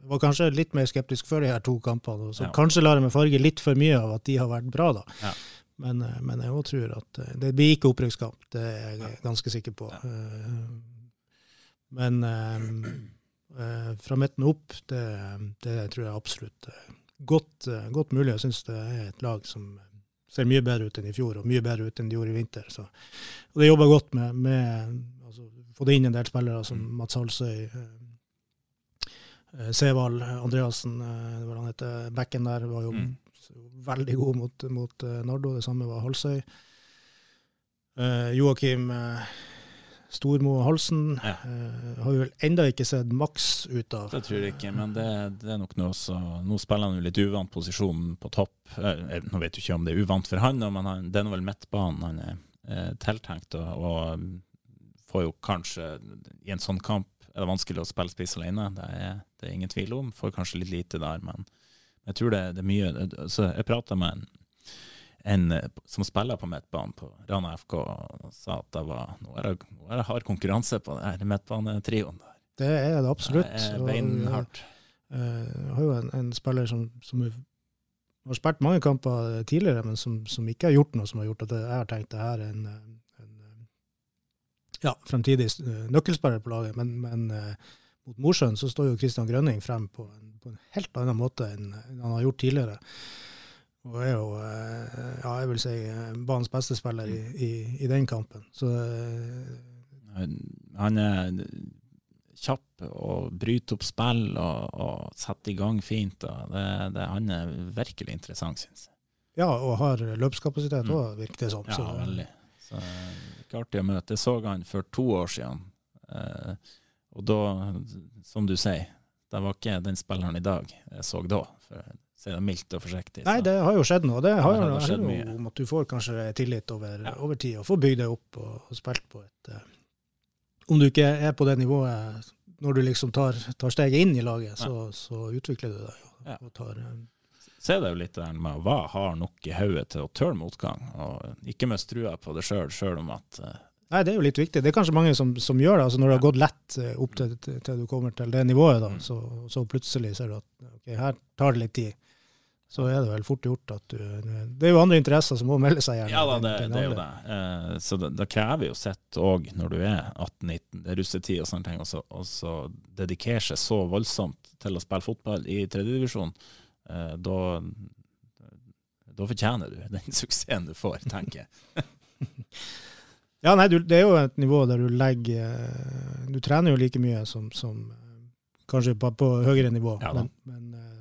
Jeg var kanskje litt mer skeptisk før de her to kampene, så ja. kanskje lar jeg meg farge litt for mye av at de har vært bra, da. Ja. Men, eh, men, jeg òg tror at eh, det blir ikke opprykkskamp, det er jeg ganske sikker på. Ja. Men fra midten opp, det, det tror jeg absolutt godt, eh, godt mulig. Jeg syns det er et lag som ser mye bedre ut enn i fjor, og mye bedre ut enn de gjorde i vinter. Så, og det jobber godt med, med altså, Fått inn en del spillere som mm. Mats Halsøy, eh, eh Sevald Andreassen, eh, hva han heter, bekken der, var jo mm. veldig god mot, mot eh, Nardo. Det samme var Halsøy. Eh, Joakim eh, Stormo Halsen ja. uh, har vi vel enda ikke sett maks ut av. Det tror jeg ikke, men det, det er nok noe så Nå spiller han jo litt uvant posisjon på topp. Uh, nå vet du ikke om det er uvant for han, men han, det er nå vel midtbanen han er tiltenkt. Og, og, får jo kanskje I en sånn kamp er det vanskelig å spille spiss alene, det er det ingen tvil om. Får kanskje litt lite der, men jeg tror det, det er mye så Jeg prata med en en eh, som spiller på midtbanen på Rana FK, sa at det var nå er det, nå er det hard konkurranse på den midtbanetrioen. Det er det absolutt. Det er beinhardt. Jeg uh, har jo en, en spiller som, som, har spilt mange kamper tidligere, men som, som, ikke har gjort noe som har gjort at jeg har tenkt det her er en, en ja, fremtidig nøkkelspiller på laget. Men, men mot Mosjøen så står jo Kristian Grønning frem på en, på en helt annen måte enn, enn han har gjort tidligere. Og er jo, eh, ja, jeg vil si, eh, banens beste spiller i, i, i den kampen. Så eh, Han er kjapp og bryter opp spill og, og setter i gang fint. Det, det, han er virkelig interessant, syns jeg. Ja, og har løpskapasitet òg, mm. virker det som. Ja, veldig. Så, ikke artig å møte. Jeg så han for to år siden. Eh, og da, som du sier, det var ikke den spilleren i dag jeg så da. For si det mildt og forsiktig. Så. Nei, det har jo skjedd noe. Det har, det har skjedd mye. om at du får kanskje tillit over, ja. over tid, og får bygd deg opp og, og spilt på et uh, Om du ikke er på det nivået når du liksom tar, tar steget inn i laget, så, så, utvikler du deg. Og, ja. og tar... um, så er det jo litt der med hva har nok i hodet til å tåle motgang, og ikke mest trua på det sjøl, sjøl om at uh, Nei, det er jo litt viktig. Det er kanskje mange som, som gjør det. altså Når det har gått lett opp til, til, til du kommer til det nivået, da, Mm. så, så plutselig ser du at ok, her tar det litt tid. Så er det vel fort gjort at du Det er jo andre interesser som må melde seg gjerne. Ja da, det, det er jo det. Eh, så det, det krever jo sitt òg når du er 18-19, det er russetid og sånne ting, og så, og så dedikerer seg så voldsomt til å spille fotball i tredjedivisjon. eh, da, da fortjener du den (laughs) suksessen du får, tenker jeg. (laughs) Ja, nei, du, det er jo et nivå der du legger eh, Du trener jo like mye som, som eh, kanskje på, på høyere nivå, Ja men, men eh,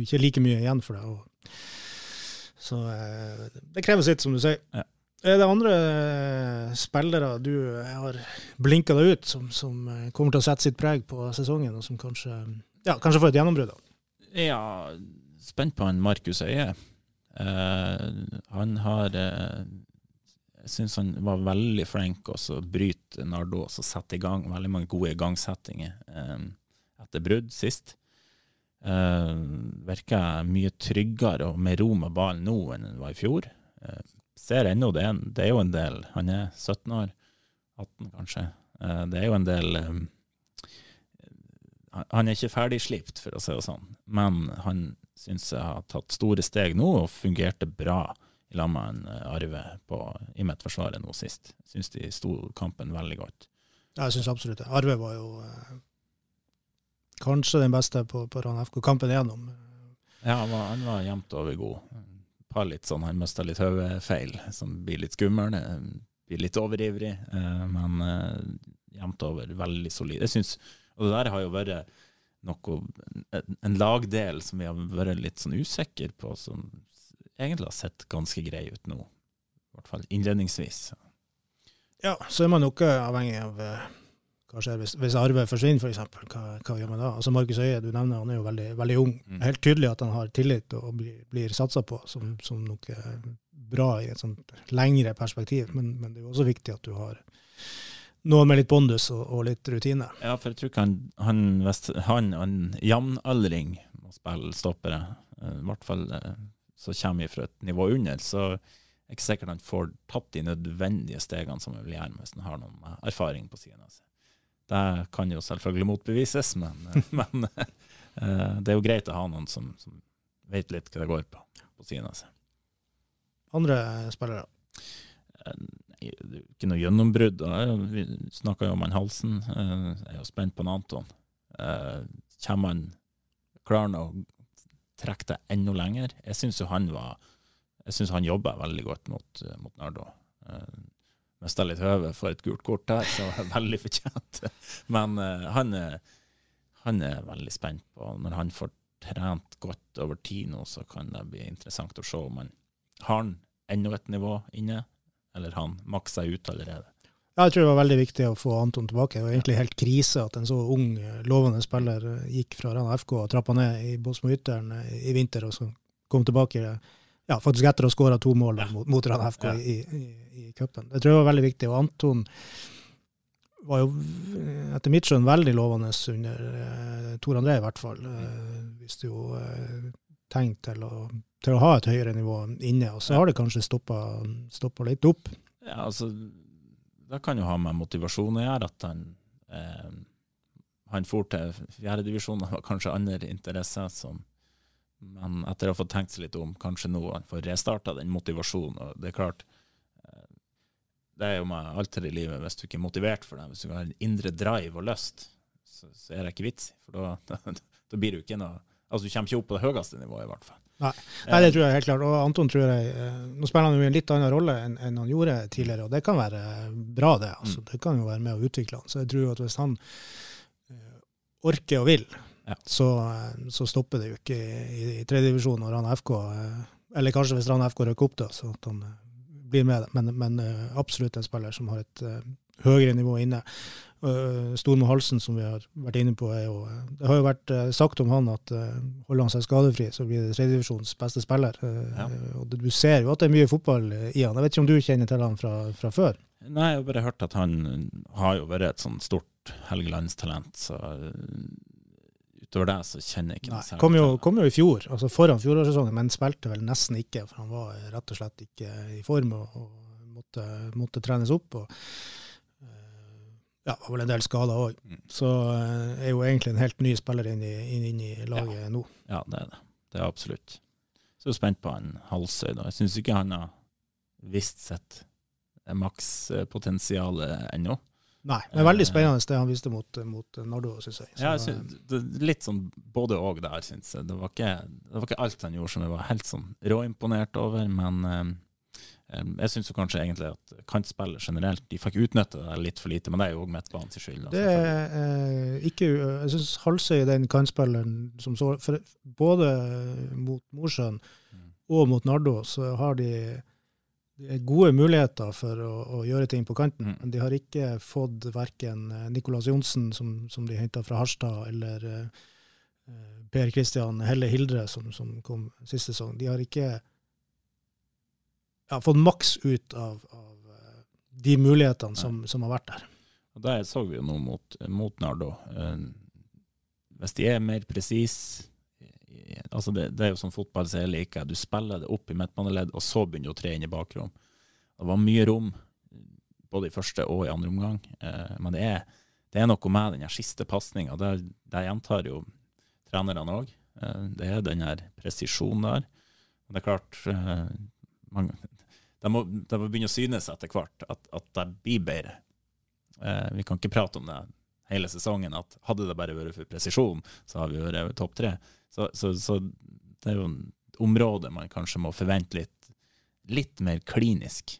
ikke like mye igjen for det. Og, så eh, det krever sitt, som du sier. Ja. Er det andre eh, spillere du har blinka deg ut, som, som eh, kommer til å sette sitt preg på sesongen, og som kanskje, ja, kanskje får et gjennombrudd? Ja, spent på han Markus Øie. Uh, han har eh, Jeg syns han var veldig flink til å bryte Nardo og sette i gang veldig mange gode igangsettinger eh, etter brudd sist. Uh, virker mye tryggere og med ro med ballen nå enn han var i fjor. Uh, ser ennå det, det er jo en del Han er 17 år, 18 kanskje. Uh, det er jo en del um, han- er ikke ferdigslipt, for å si det sånn, men han syns jeg har tatt store steg nå og fungerte bra i lag med Arve på, i Midtforsvaret nå sist. Syns de sto kampen veldig godt. Ja, jeg syns absolutt det. Arve var jo kanskje den beste på, på Rann FK kampen igjennom. Ja, han var, han var jevnt over god. Par litt sånn, Han mista litt hodefeil, som blir litt skummel. eh, Blir litt overivrig, eh, men eh, jevnt over veldig solid. Jeg synes, Og det der har jo vært noe, en, lagdel som vi har vært litt sånn usikre på, som egentlig har sett ganske grei ut nå. I hvert fall innledningsvis. Ja, så er man noe avhengig av hva skjer hvis, hvis Arve forsvinner, f.eks. Hva, hva gjør man da? Altså Markus Øie, du nevner, han er jo veldig, veldig ung. Mm. Helt tydelig at han har tillit og blir, blir satsa på som, som noe bra i et sånt lengre perspektiv. Men, men det er jo også viktig at du har noen med litt bondus og, og litt rutine. Ja, for jeg tror ikke han, han, hvis han en jevnaldring må spille stoppere, eh, i hvert fall eh, så kommer vi fra et nivå under, så er ikke sikkert han får tatt de nødvendige stegene som han vil gjøre hvis han har noen erfaring på siden av seg. Det kan jo selvfølgelig motbevises, men, (laughs) men eh, det er jo greit å ha noen som, som vet litt hva det går på på siden av seg. Andre spillere. Eh, ikke noe gjennombrudd. Vi snakka jo om han Halsen. Eh, Jeg er jo spent på han Anton. Kommer han klarer han å trekke det enda lenger? Jeg syns jo han var Jeg synes han jobba veldig godt mot, mot Nardo. Mista litt høve for et gult kort så var det veldig fortjent. (laughs) Men uh, han, er, han er veldig spent på Når han får trent godt over tid nå, så kan det bli interessant å se om han har han enda et nivå inne, eller han maksa ut allerede. Jeg tror det var veldig viktig å få Anton tilbake. Det var egentlig helt krise at en så ung, lovende spiller gikk fra Rana FK og trappa ned i Båtsmo-Ytteren eh, i vinter, og så kom tilbake eh, ja, faktisk etter å ha skåra to mål ja. mot, mot Rana FK Ja. i, i, i cupen. Det tror jeg var veldig viktig. Og Anton var jo etter mitt skjønn veldig lovende under eh, Tor André, i hvert fall. Eh, viste jo eh, tegn til å, til å ha et høyere nivå inne, og så har det kanskje stoppa litt opp. Ja, altså, det kan jo ha med motivasjon å gjøre, at han eh, han for til fjerdedivisjon, var kanskje andre interesser som Men etter å ha fått tenkt seg litt om, kanskje nå han får restarta den motivasjonen. og Det er klart, eh, det er jo med alt her i livet, hvis du ikke er motivert for det, hvis du har en indre drive og lyst, så, så er det ikke vits. For da, da, (laughs) da blir du ikke noe Altså, du kommer ikke opp på det høyeste nivået, i hvert fall. Nei. Nei, det tror jeg helt klart. Og Anton tror jeg eh, Nå spiller han jo en litt annen rolle enn, enn han gjorde tidligere, og det kan være bra, det. altså. Mm. Det kan jo være med å utvikle han. Så jeg tror at hvis han eh, orker og vil, Ja. så, eh, så stopper det jo ikke i, i tredjedivisjon når han FK eh, Eller kanskje hvis Rana FK rykker opp, da, så at han eh, blir med. Men, men absolutt en spiller som har et høyere nivå inne. Stormo Halsen, som vi har vært inne på, er jo Det har jo vært sagt om han at holder han seg skadefri, så blir det tredjedivisjons beste spiller. Ja. Og du ser jo at det er mye fotball i han. Jeg vet ikke om du kjenner til han fra, fra før? Nei, jeg har bare hørt at han har jo vært et sånn stort Helgelandstalent, så utover det så kjenner jeg ikke Nei, kom, jo, kom jo i fjor, altså foran fjorårssesongen, men spilte vel nesten ikke, for han var rett og slett ikke i form. og, og måtte, måtte trenes opp. og eh, ja, var vel en del skader òg. Mm. Så eh, er jo egentlig en helt ny spiller inn i, inn, inn i laget nå. Ja, det er det. Det er absolutt. Så er spent på han Halsøy. da. Jeg syns ikke han har visst sitt makspotensialet ennå. Nei, men veldig spennende det han viste mot, mot Nardo, syns jeg. Så, Ja, jeg synes, det litt sånn både og der, syns jeg. Det var, ikke, det var ikke alt han gjorde som jeg var helt sånn råimponert over, men eh, eh, jeg syns kanskje egentlig at kantspillet generelt De fikk utnytte det litt for lite, men det er jo òg midtbanens skyld. da, det er eh, ikke Jeg syns Halsøy den kantspilleren som så for, Både mot Mosjøen Mm. og mot Nardo så har de, de er gode muligheter for å, å gjøre ting på kanten. Mm. Men de har ikke fått verken Nicolas Johnsen, som, som de henta fra Harstad, eller eh, eh, Per Kristian Helle Hildre, som, som kom sist sesong. De har ikke ja, fått maks ut av, av eh, de mulighetene som, som har vært der. Og Det så vi jo nå mot, mot Nardo. Eh, Hvis de er mer presise altså det, det er jo sånn fotball som jeg liker. Du spiller det opp i midtbaneledd, og så begynner du å tre inn i bakrom. Det var mye rom, både i første og i andre omgang. Eh, men det er, det er noe med den siste pasninga. Der, der gjentar jo trenerne òg. Eh, det er den her presisjonen der. Men det er klart eh, man, det, må, det må begynne å synes etter hvert at, at det blir bedre. Eh, vi kan ikke prate om det hele sesongen, at hadde det bare vært for presisjon, så har vi vært topp tre. Så, så, så det er jo et område man kanskje må forvente litt, litt mer klinisk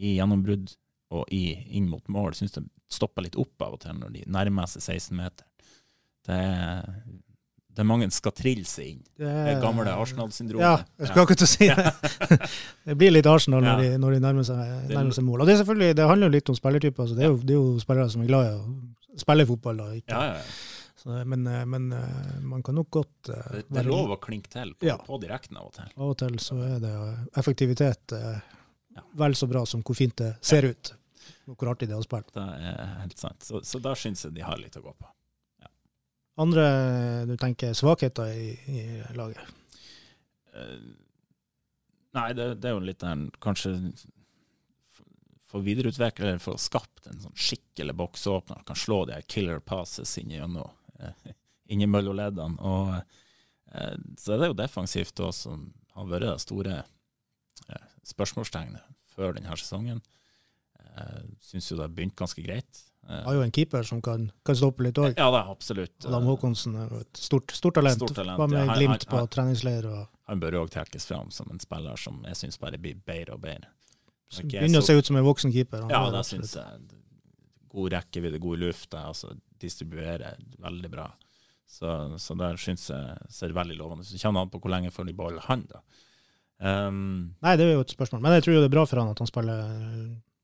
i gjennombrudd og i, inn mot mål. Syns det stopper litt opp av og til når de nærmer seg 16 meter. Det det er mange skal trille seg inn. Det Det gamle Arsenal-syndromet. Ja, jeg skal akkurat si det. (laughs) det blir litt Arsenal når, de, når de nærmer seg, nærmer seg mål. Og det, er selvfølgelig, det handler jo litt om spillertyper. Altså det, er jo, det er jo spillere som er glad i å spille fotball. Da, ikke. Ja, ja. Så, men, eh, men eh, man kan nok godt uh, Det, det er lov å klinke til på, Ja. på direkten av og til. Av og til så er det effektivitet uh, Ja. vel så bra som hvor fint det ser ut. Og hvor artig det er å spille. Det er helt sant. Så, så der syns jeg de har litt å gå på. Andre du tenker svakheter i, i laget? Uh, nei, det, det er jo litt den kanskje for få videreutvikle eller få skapt en sånn skikkelig boksåpner. Kan slå de her killer passes inn gjennom eh, (laughs) inn i mellomleddene. Og eh, så er det jo defensivt òg som har vært det store eh, spørsmålstegnet før denne sesongen. Eh, Syns jo det har begynt ganske greit. Eh, Har jo en keeper som kan, kan stoppe litt òg. ja, det er absolutt. Adam Håkonsen er jo et stort, stort talent. Stort talent, Var med ja. Glimt på treningsleir. og Han bør òg trekkes fram som en spiller som jeg syns bare blir bedre og bedre. Begynner å se ut som en voksen keeper. Han Ja, det syns jeg. God rekkevidde, god luft, altså distribuerer veldig bra. Så, så der syns jeg ser veldig lovende ut. Så kommer det an på hvor lenge får de beholde han, da. Um, Nei, det er jo et spørsmål. Men jeg tror jo det er bra for han at han spiller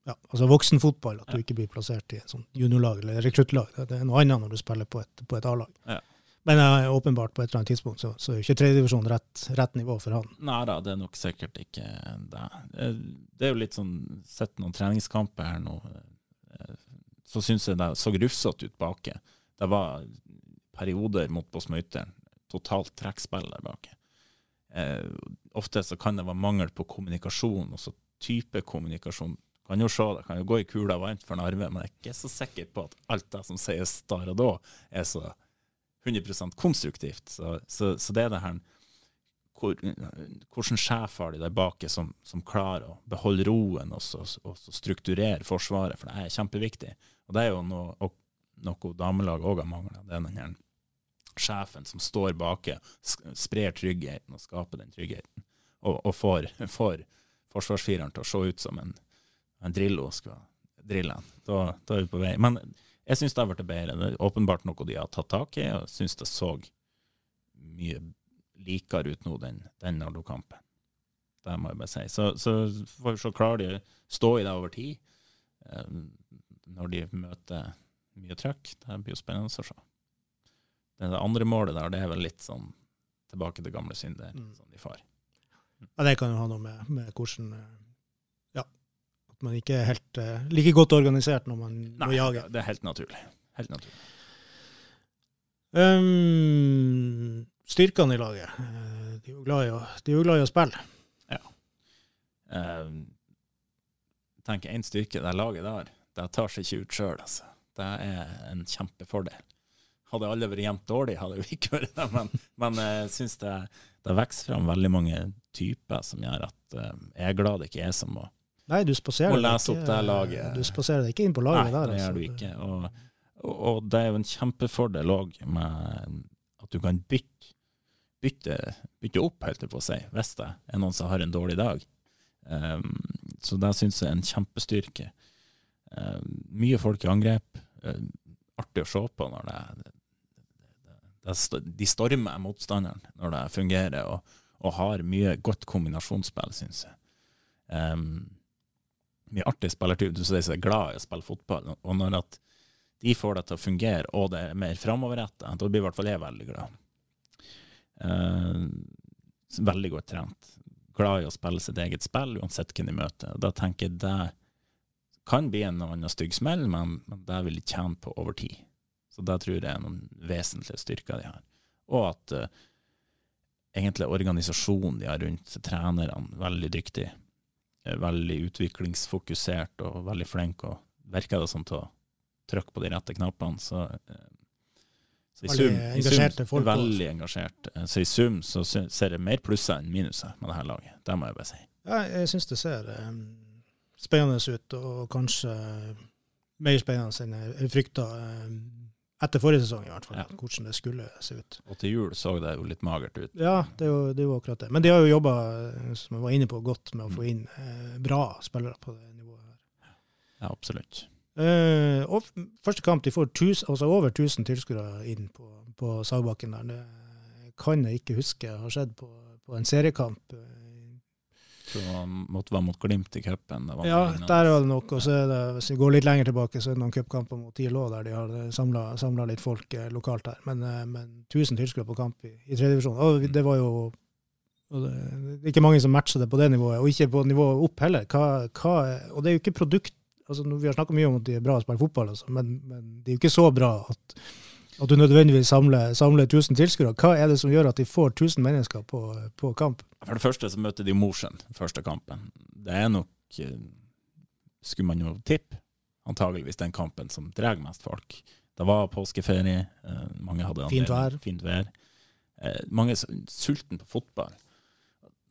ja, altså voksenfotball. At du ikke blir plassert i et sånt juniorlag eller rekruttlag. Det er noe annet når du spiller på et, et A-lag. Ja. Men eh, åpenbart på et eller annet tidspunkt så, så er jo ikke tredjedivisjon rett, rett nivå for han. nei da, det er nok sikkert ikke det. Eh, Det er jo litt sånn Sett noen treningskamper her nå, så syns jeg det så rufsete ut baki. Det var perioder mot Båsmøyteren. Totalt trekkspill der baki. Eh, ofte så kan det være mangel på kommunikasjon, også type kommunikasjon. Kan jo se det, kan jo gå i kula varmt for Narve, men jeg er ikke så sikker på at alt det som sies der og da, er så 100% konstruktivt. Så, så, så det er det her hvor, Hvordan sjef har de der bak som, som klarer å beholde roen og, og så strukturere Forsvaret, for det er kjempeviktig. Og det er jo noe, og, noe damelaget òg har mangla. Det er den her sjefen som står bak, sprer tryggheten og skaper den tryggheten. Og, og får, får forsvarsfireren til å se ut som en, en Drillo skal drille han. Da, da er vi på vei. Men jeg syns det har blitt bedre. Det er åpenbart noe de har tatt tak i, og syns det så mye likere ut nå den, den Nardo-kampen. Det må jeg bare si. Så, så får vi se, klarer de å stå i det over tid, eh, når de møter mye trøkk. Det blir jo spennende å se. Det, andre målet der, det er vel litt sånn tilbake til gamle synder Mm. som de får. Ja, det kan jo ha noe med, med hvordan eh, Ja, at man ikke er helt uh, like godt organisert når man må jage. det er helt naturlig. Helt naturlig. Um, styrkene i laget. eh, De er jo glad i å, glad i å spille. Eh, tenker én styrke det laget der, det tar seg ikke ut sjøl. Altså. Det er en kjempefordel. Hadde alle vært jevnt dårlig, hadde jo ikke vært det, men, men jeg syns det, det vokser fram veldig mange typer som gjør at uh, jeg er glad det ikke er som å Nei, du spaserer, lese opp det laget. Du spaserer deg ikke inn på laget Nei, der. det altså. gjør du ikke. Og, og, og det er jo en kjempefordel òg med at du kan bytte, bytte, bytte opp, helt på å si, hvis det er noen som har en dårlig dag. Um, så det syns jeg er en kjempestyrke. Um, mye folk i angrep. Um, artig å se på når det, det, det, det De stormer motstanderen når det fungerer, og, og har mye godt kombinasjonsspill, syns jeg. Mye artig spillertype. Du sier er glad i å spille fotball, og når at de får det til å fungere, og det er mer framoverretta, da blir i hvert fall jeg veldig glad. Uh, veldig godt trent. Glad i å spille sitt eget spill, uansett hvem de møter. Da tenker jeg det kan bli en annen stygg smell, men, men det vil de tjene på over tid. Så det tror jeg er noen vesentlige styrker de har. Og at uh, egentlig organisasjonen de har rundt trenerne, veldig dyktig. Veldig utviklingsfokusert og veldig flink, og virker det som til å trykke på de rette knappene. Så, uh, så i sum, i sum veldig engasjert. Så i sum så ser jeg mer plusser enn minuser med det her laget. Det må jeg bare si. Ja, jeg syns det ser um, spennende ut, og kanskje mer spennende enn jeg frykta um, etter forrige sesong, i hvert fall. Ja. Hvordan det skulle se ut. Og til jul så det jo litt magert ut. Ja, det er jo, det er jo akkurat det. Men de har jo jobba, som jeg var inne på, godt med å få inn eh, bra spillere på det nivået her. Ja, absolutt. Eh, og første kamp, de får tus, altså over 1000 tilskuere inn på, på Sagbakken der. Det kan jeg ikke huske har skjedd på, på en seriekamp. eh, Så det måtte være mot Glimt i cupen. Ja, der var det nok. Og så det, hvis vi går litt lenger tilbake, så er det noen cupkamper mot TIL òg, der de har samla litt folk eh, lokalt her. Men, eh, men 1000 tilskuere på kamp i, i tredje divisjon. Og det var jo det, det er ikke mange som matcher det på det nivået, og ikke på nivået opp heller. Hva, hva, og det er jo ikke produkt altså Vi har snakka mye om at de er bra å spille fotball, altså, men, men de er jo ikke så bra at, at du nødvendigvis samler, samler 1000 tilskuere. Hva er det som gjør at de får 1000 mennesker på, på kamp? For det første så møter de Mosjøen første kampen. Det er nok, eh, skulle man jo tippe, antageligvis den kampen som drar mest folk. Det var påskeferie, eh, mange hadde Fint vær. Fint vær. Eh, Mange er sulten på fotball.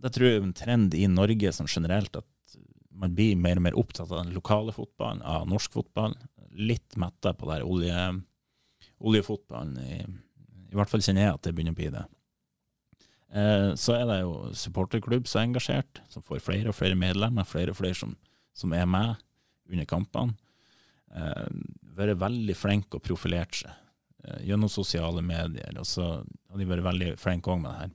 Det tror jeg er en trend i Norge som generelt, at man blir mer og mer opptatt av den lokale fotballen, av norsk fotball. Litt metta på der olje, oljefotballen. I, I hvert fall kjenner jeg at det begynner å bli det. Eh, så er det jo supporterklubb som er engasjert, som får flere og flere medlemmer, flere og flere som, som er med under kampene. Eh, vært veldig flinke og profilert seg eh, gjennom sosiale medier. Og så har de vært veldig flinke òg med det her.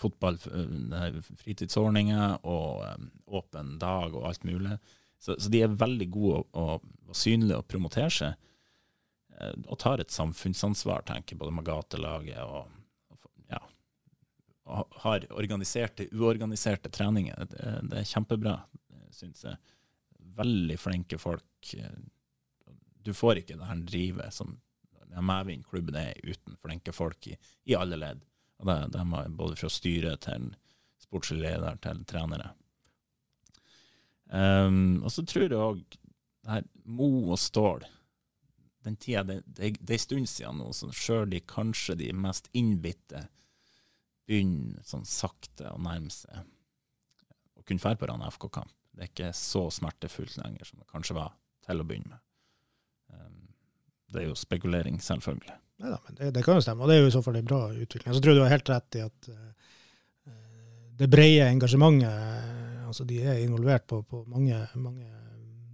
Fotball, eh, fritidsordninger og eh, åpen dag og alt mulig. Så, så de er veldig gode og, og synlige og promotere seg. eh, Og tar et samfunnsansvar, tenker både med gatelaget og, ja, og har organiserte, uorganiserte treninger. Det, det er kjempebra, syns jeg. Veldig flinke folk. Du får ikke det her drivet som medvindklubben er uten flinke folk i, i alle ledd. Og det, det må både fra styret til sportslig leder til trenere. Um, og så tror jeg òg her Mo og Stål den tida, det er en stund siden nå, så sjøl de kanskje de mest innbitte begynner sånn sakte å nærme seg å kunne dra på en FK-kamp. Det er ikke så smertefullt lenger som det kanskje var til å begynne med. Um, det er jo spekulering, selvfølgelig. Neida, det, det kan jo stemme, og det er jo i så fall en bra utvikling. Så tror jeg du har helt rett i at uh, det brede engasjementet uh, altså De er involvert på, på mange, mange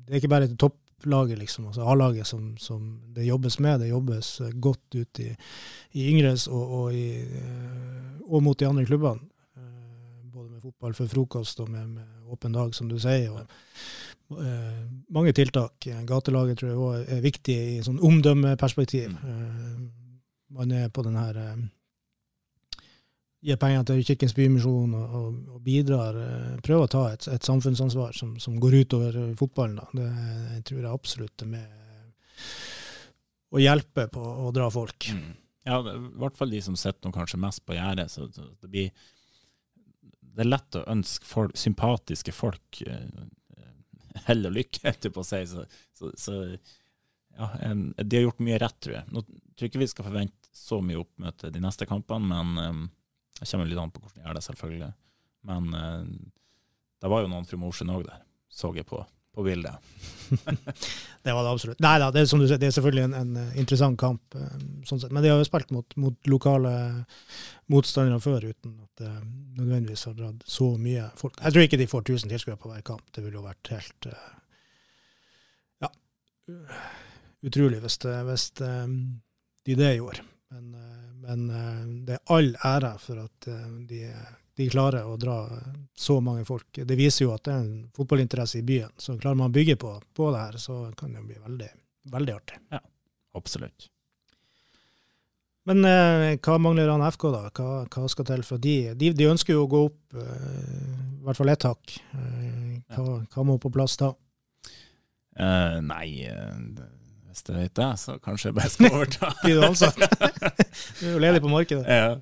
Det er ikke bare et topplaget, liksom, altså A-laget, som, som det jobbes med. Det jobbes godt ut i, i Yngres og, og, i, uh, og mot de andre klubbene. Både med fotball før frokost og med, med åpen dag, som du sier. og mange tiltak. Gatelaget tror jeg også er viktig i sånn omdømmeperspektiv. Eh, man er på den her eh, Gir penger til Kirkens Bymisjon og, og, og bidrar. eh, prøver å ta et, et samfunnsansvar som, som går utover eh, fotballen. Da. Det jeg tror jeg absolutt er med å hjelpe på å dra folk. Mm. Ja, i hvert fall de som sitter kanskje mest på gjerdet. Så så det blir Det er lett å ønske folk, sympatiske folk eh, (laughs) hell og lykke, holdt jeg på å si. Så, så, så ja, um, de har gjort mye rett, tror jeg. Nå tror jeg ikke vi skal forvente så mye oppmøte de neste kampene, men um, det kommer litt an på hvordan de gjør det, selvfølgelig. Men uh, det var jo noen fra Mosjøen òg der, så jeg på, på bildet. (laughs) Det var det absolutt. Nei da, det det er selvfølgelig en, en eh, interessant kamp, eh, sånn men de har jo spilt mot, mot lokale motstandere før uten at det nødvendigvis har dratt så mye folk. Jeg tror ikke de får 1000 tilskuere på hver kamp. Det ville jo vært helt eh, ja, utrolig hvis, hvis de det gjorde. Men, men det er all ære for at de, de klarer å dra så mange folk. Det viser jo at det er en fotballinteresse i byen. Så klarer man å bygge på, på det her, så kan det jo bli veldig, veldig artig. Ja, Absolutt. Men eh, hva mangler han FK, da? Hva, hva skal til for de? de? De ønsker jo å gå opp eh, i hvert fall ett hakk. Eh, hva, hva må på plass da? Eh, nei, eh, hvis det vet jeg, så kanskje jeg bare skal (laughs) overta. Blir du ansatt? (laughs) du er jo ledig på markedet. Ja.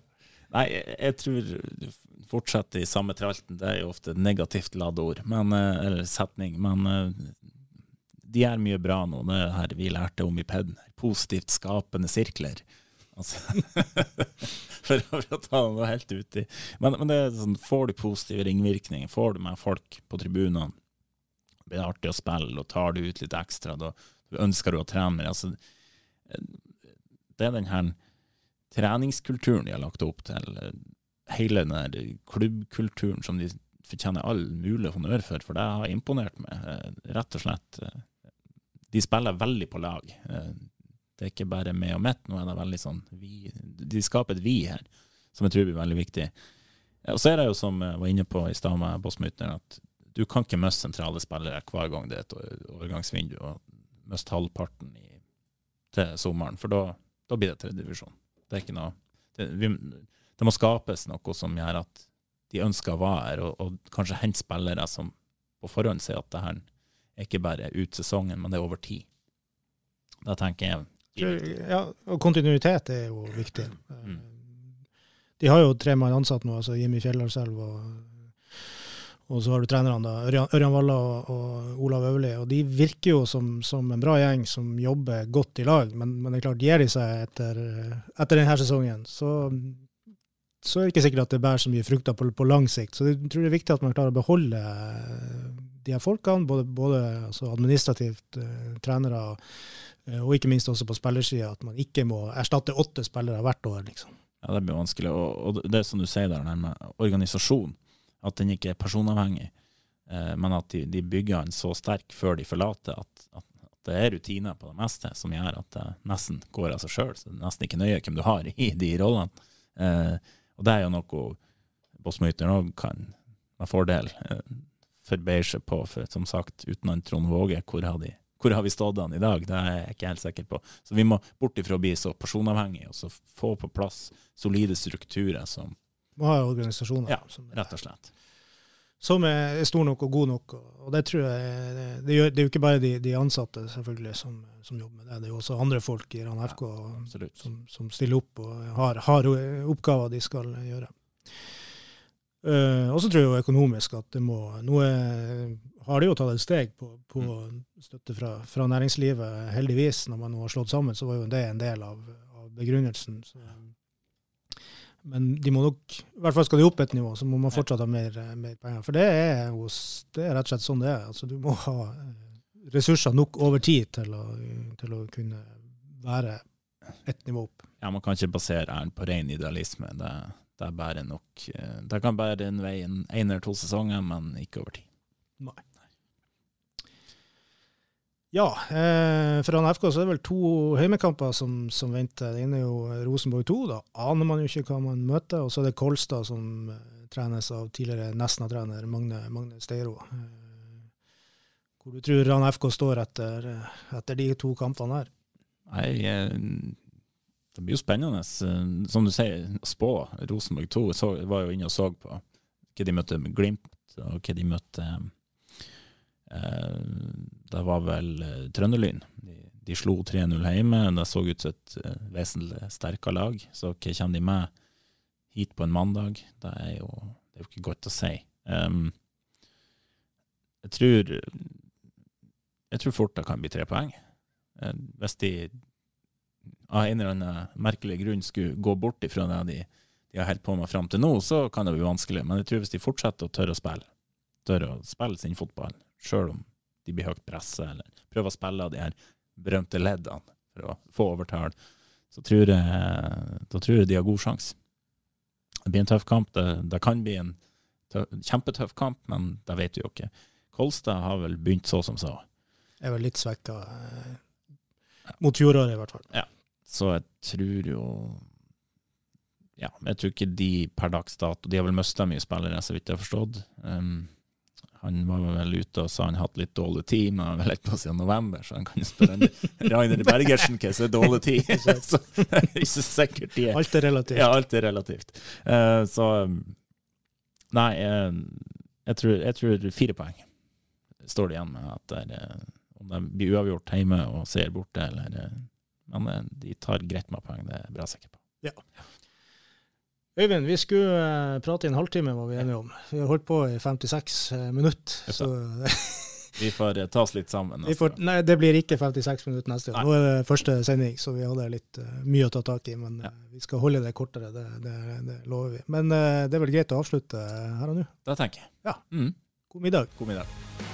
Nei, jeg, tror du fortsetter i samme tralten. Det er jo ofte et negativt ladde ord, men, eh, eller setning. Men eh, de er mye bra nå. Det her vi lærte om i PED. Positivt skapende sirkler. Altså, (laughs) for å ta noe helt uti. Men, men det er sånn, får du positive ringvirkninger, får du med folk på tribunene, blir det artig å spille, og tar du ut litt ekstra, da ønsker du å trene mer. Altså, eh, det er den her treningskulturen de har lagt opp til. eh, Hele den der klubbkulturen som de fortjener all mulig honnør for, for det har imponert meg. eh, Rett og slett. eh, De spiller veldig på lag. Det er ikke bare meg og mitt, nå er det veldig sånn vi, De skaper et vi her, som jeg tror blir veldig viktig. Og så er det jo som jeg var inne på i stad med Bossmytteren, at du kan ikke miste sentrale spillere hver gang det er et overgangsvindu, og miste halvparten i, til sommeren, for da, da blir det tredjedivisjon. Det er ikke noe det, vi, det må skapes noe som gjør at de ønsker å være her, og, og kanskje hente spillere som på forhånd sier at det her er ikke bare ut sesongen, men det er over tid. Da tenker jeg Ja, og kontinuitet er jo viktig. Mm. De har jo tre mann ansatt nå, altså Jimmy Fjellarselv og og så har du trenerne, da, Ørjan, Valla og, og Olav Øverli. Og de virker jo som, som en bra gjeng som jobber godt i lag, men, men det er klart, gir de seg etter, etter denne sesongen, så, så er det ikke sikkert at det bærer så mye frukter på, på lang sikt. Så jeg tror det er viktig at man klarer å beholde de her folkene, både, både altså administrativt, eh, trenere, eh, og ikke minst også på spillersida, at man ikke må erstatte åtte spillere hvert år, liksom. Ja, det blir vanskelig. Og, og det som du sier der, med organisasjon, at den ikke er personavhengig, eh, men at de, de bygger den så sterk før de forlater at, at, det er rutiner på det meste som gjør at det nesten går av seg sjøl. Så det er nesten ikke nøye hvem du har i de rollene. Eh, og det er jo noe Bossmyteren òg kan med fordel eh, forbeire seg på, for som sagt, uten han Trond Våge, hvor har, de, hvor har vi stått han i dag? Det er jeg ikke helt sikker på. Så vi må bort ifra å bli så personavhengige, og så få på plass solide strukturer som Må ha organisasjoner Ja, som, Rett og slett. som er er stor nok og god nok. Og, det tror jeg det, det, gjør, det er jo ikke bare de, de ansatte selvfølgelig som, som jobber med det, det er jo også andre folk i Rana FK ja, som, som stiller opp og har, har oppgaver de skal gjøre. Uh, og så tror jeg jo økonomisk at det må Nå er- har de jo tatt et steg på, på støtte fra, fra næringslivet, heldigvis. Når man nå har slått sammen, så var jo det en del av, av begrunnelsen. Så, men de må nok, i hvert fall skal de opp et nivå, så må man fortsatt ha mer, eh, mer penger. For det er, hos, det er rett og slett sånn det er. Altså, du må ha eh, ressurser nok over tid til å, til å kunne være et nivå opp. Ja, Man kan ikke basere æren på ren idealisme. Det, det er bare nok eh, Det kan bære en vei en en eller to sesonger, men ikke over tid. Nei. Ja, eh, for han FK så er det vel to heimekamper som, som venter. Det ene er jo Rosenborg 2. Da aner man jo ikke hva man møter. Og så er det Kolstad som eh, trenes av tidligere Nesna-trener Magne, Magne Steiro. Eh, hvor du tror Rana FK står etter, eh, etter de to kampene her? Nei, eh, det blir jo spennende. Som du sier, spå Rosenborg 2. Så, var jo inne og så på hva de møtte Glimt, og hva de møtte eh, Det var vel eh, Trønderlyn. De, slo 3-0 hjemme. Det så ut som et eh, vesentlig sterkere lag. Så hva kommer de med hit på en mandag? Det er jo, det er jo ikke godt å si. Um, jeg tror jeg tror fort det kan bli tre poeng. Eh, hvis de av en eller annen merkelig grunn skulle gå bort ifra det de, de har holdt på med fram til nå, så kan det bli vanskelig. Men jeg tror hvis de fortsetter å tørre å spille, tørre å spille sin fotball, sjøl om de blir høyt pressa, eller prøver å spille av de her berømte leddene for å få overtall, så tror jeg, da tror jeg de har god sjanse. Det blir en tøff kamp. Det, det kan bli en tøff, kjempetøff kamp, men det vet vi jo ikke. Kolstad har vel begynt så som så. Jeg vel litt svekka eh, mot fjoråret, i hvert fall. Ja. Så jeg tror jo Ja, jeg tror ikke de per dags dato De har vel mista mye spillere, så vidt jeg har forstått. Um, han var vel ute og sa han hatt litt dårlig tid, men han har vel på siden november, så han kan spørre Rainer Bergersen hva som er dårlig tid. (laughs) (laughs) så det er ikke sikkert de er Alt er relativt. Ja, alt er relativt. Uh, så Nei, jeg, jeg, tror, jeg, tror, fire poeng står det igjen med. at det er, Om de blir uavgjort hjemme og ser borte, eller Men de tar greit med poeng, det er jeg bra sikker på. Ja. Øyvind, vi skulle uh, prate i en halvtime, var vi enige om. Vi har holdt på i 56 uh, minutter. Så (laughs) vi får uh, ta oss litt sammen. Får, nei, det blir ikke 56 minutter neste gang. Nå er det første sending, så vi hadde litt mye å ta tak i. Men ja. vi skal holde det kortere, det, det, det lover vi. Men det er vel greit å avslutte her og nå? Det tenker jeg. Ja. Mm. God middag. God middag.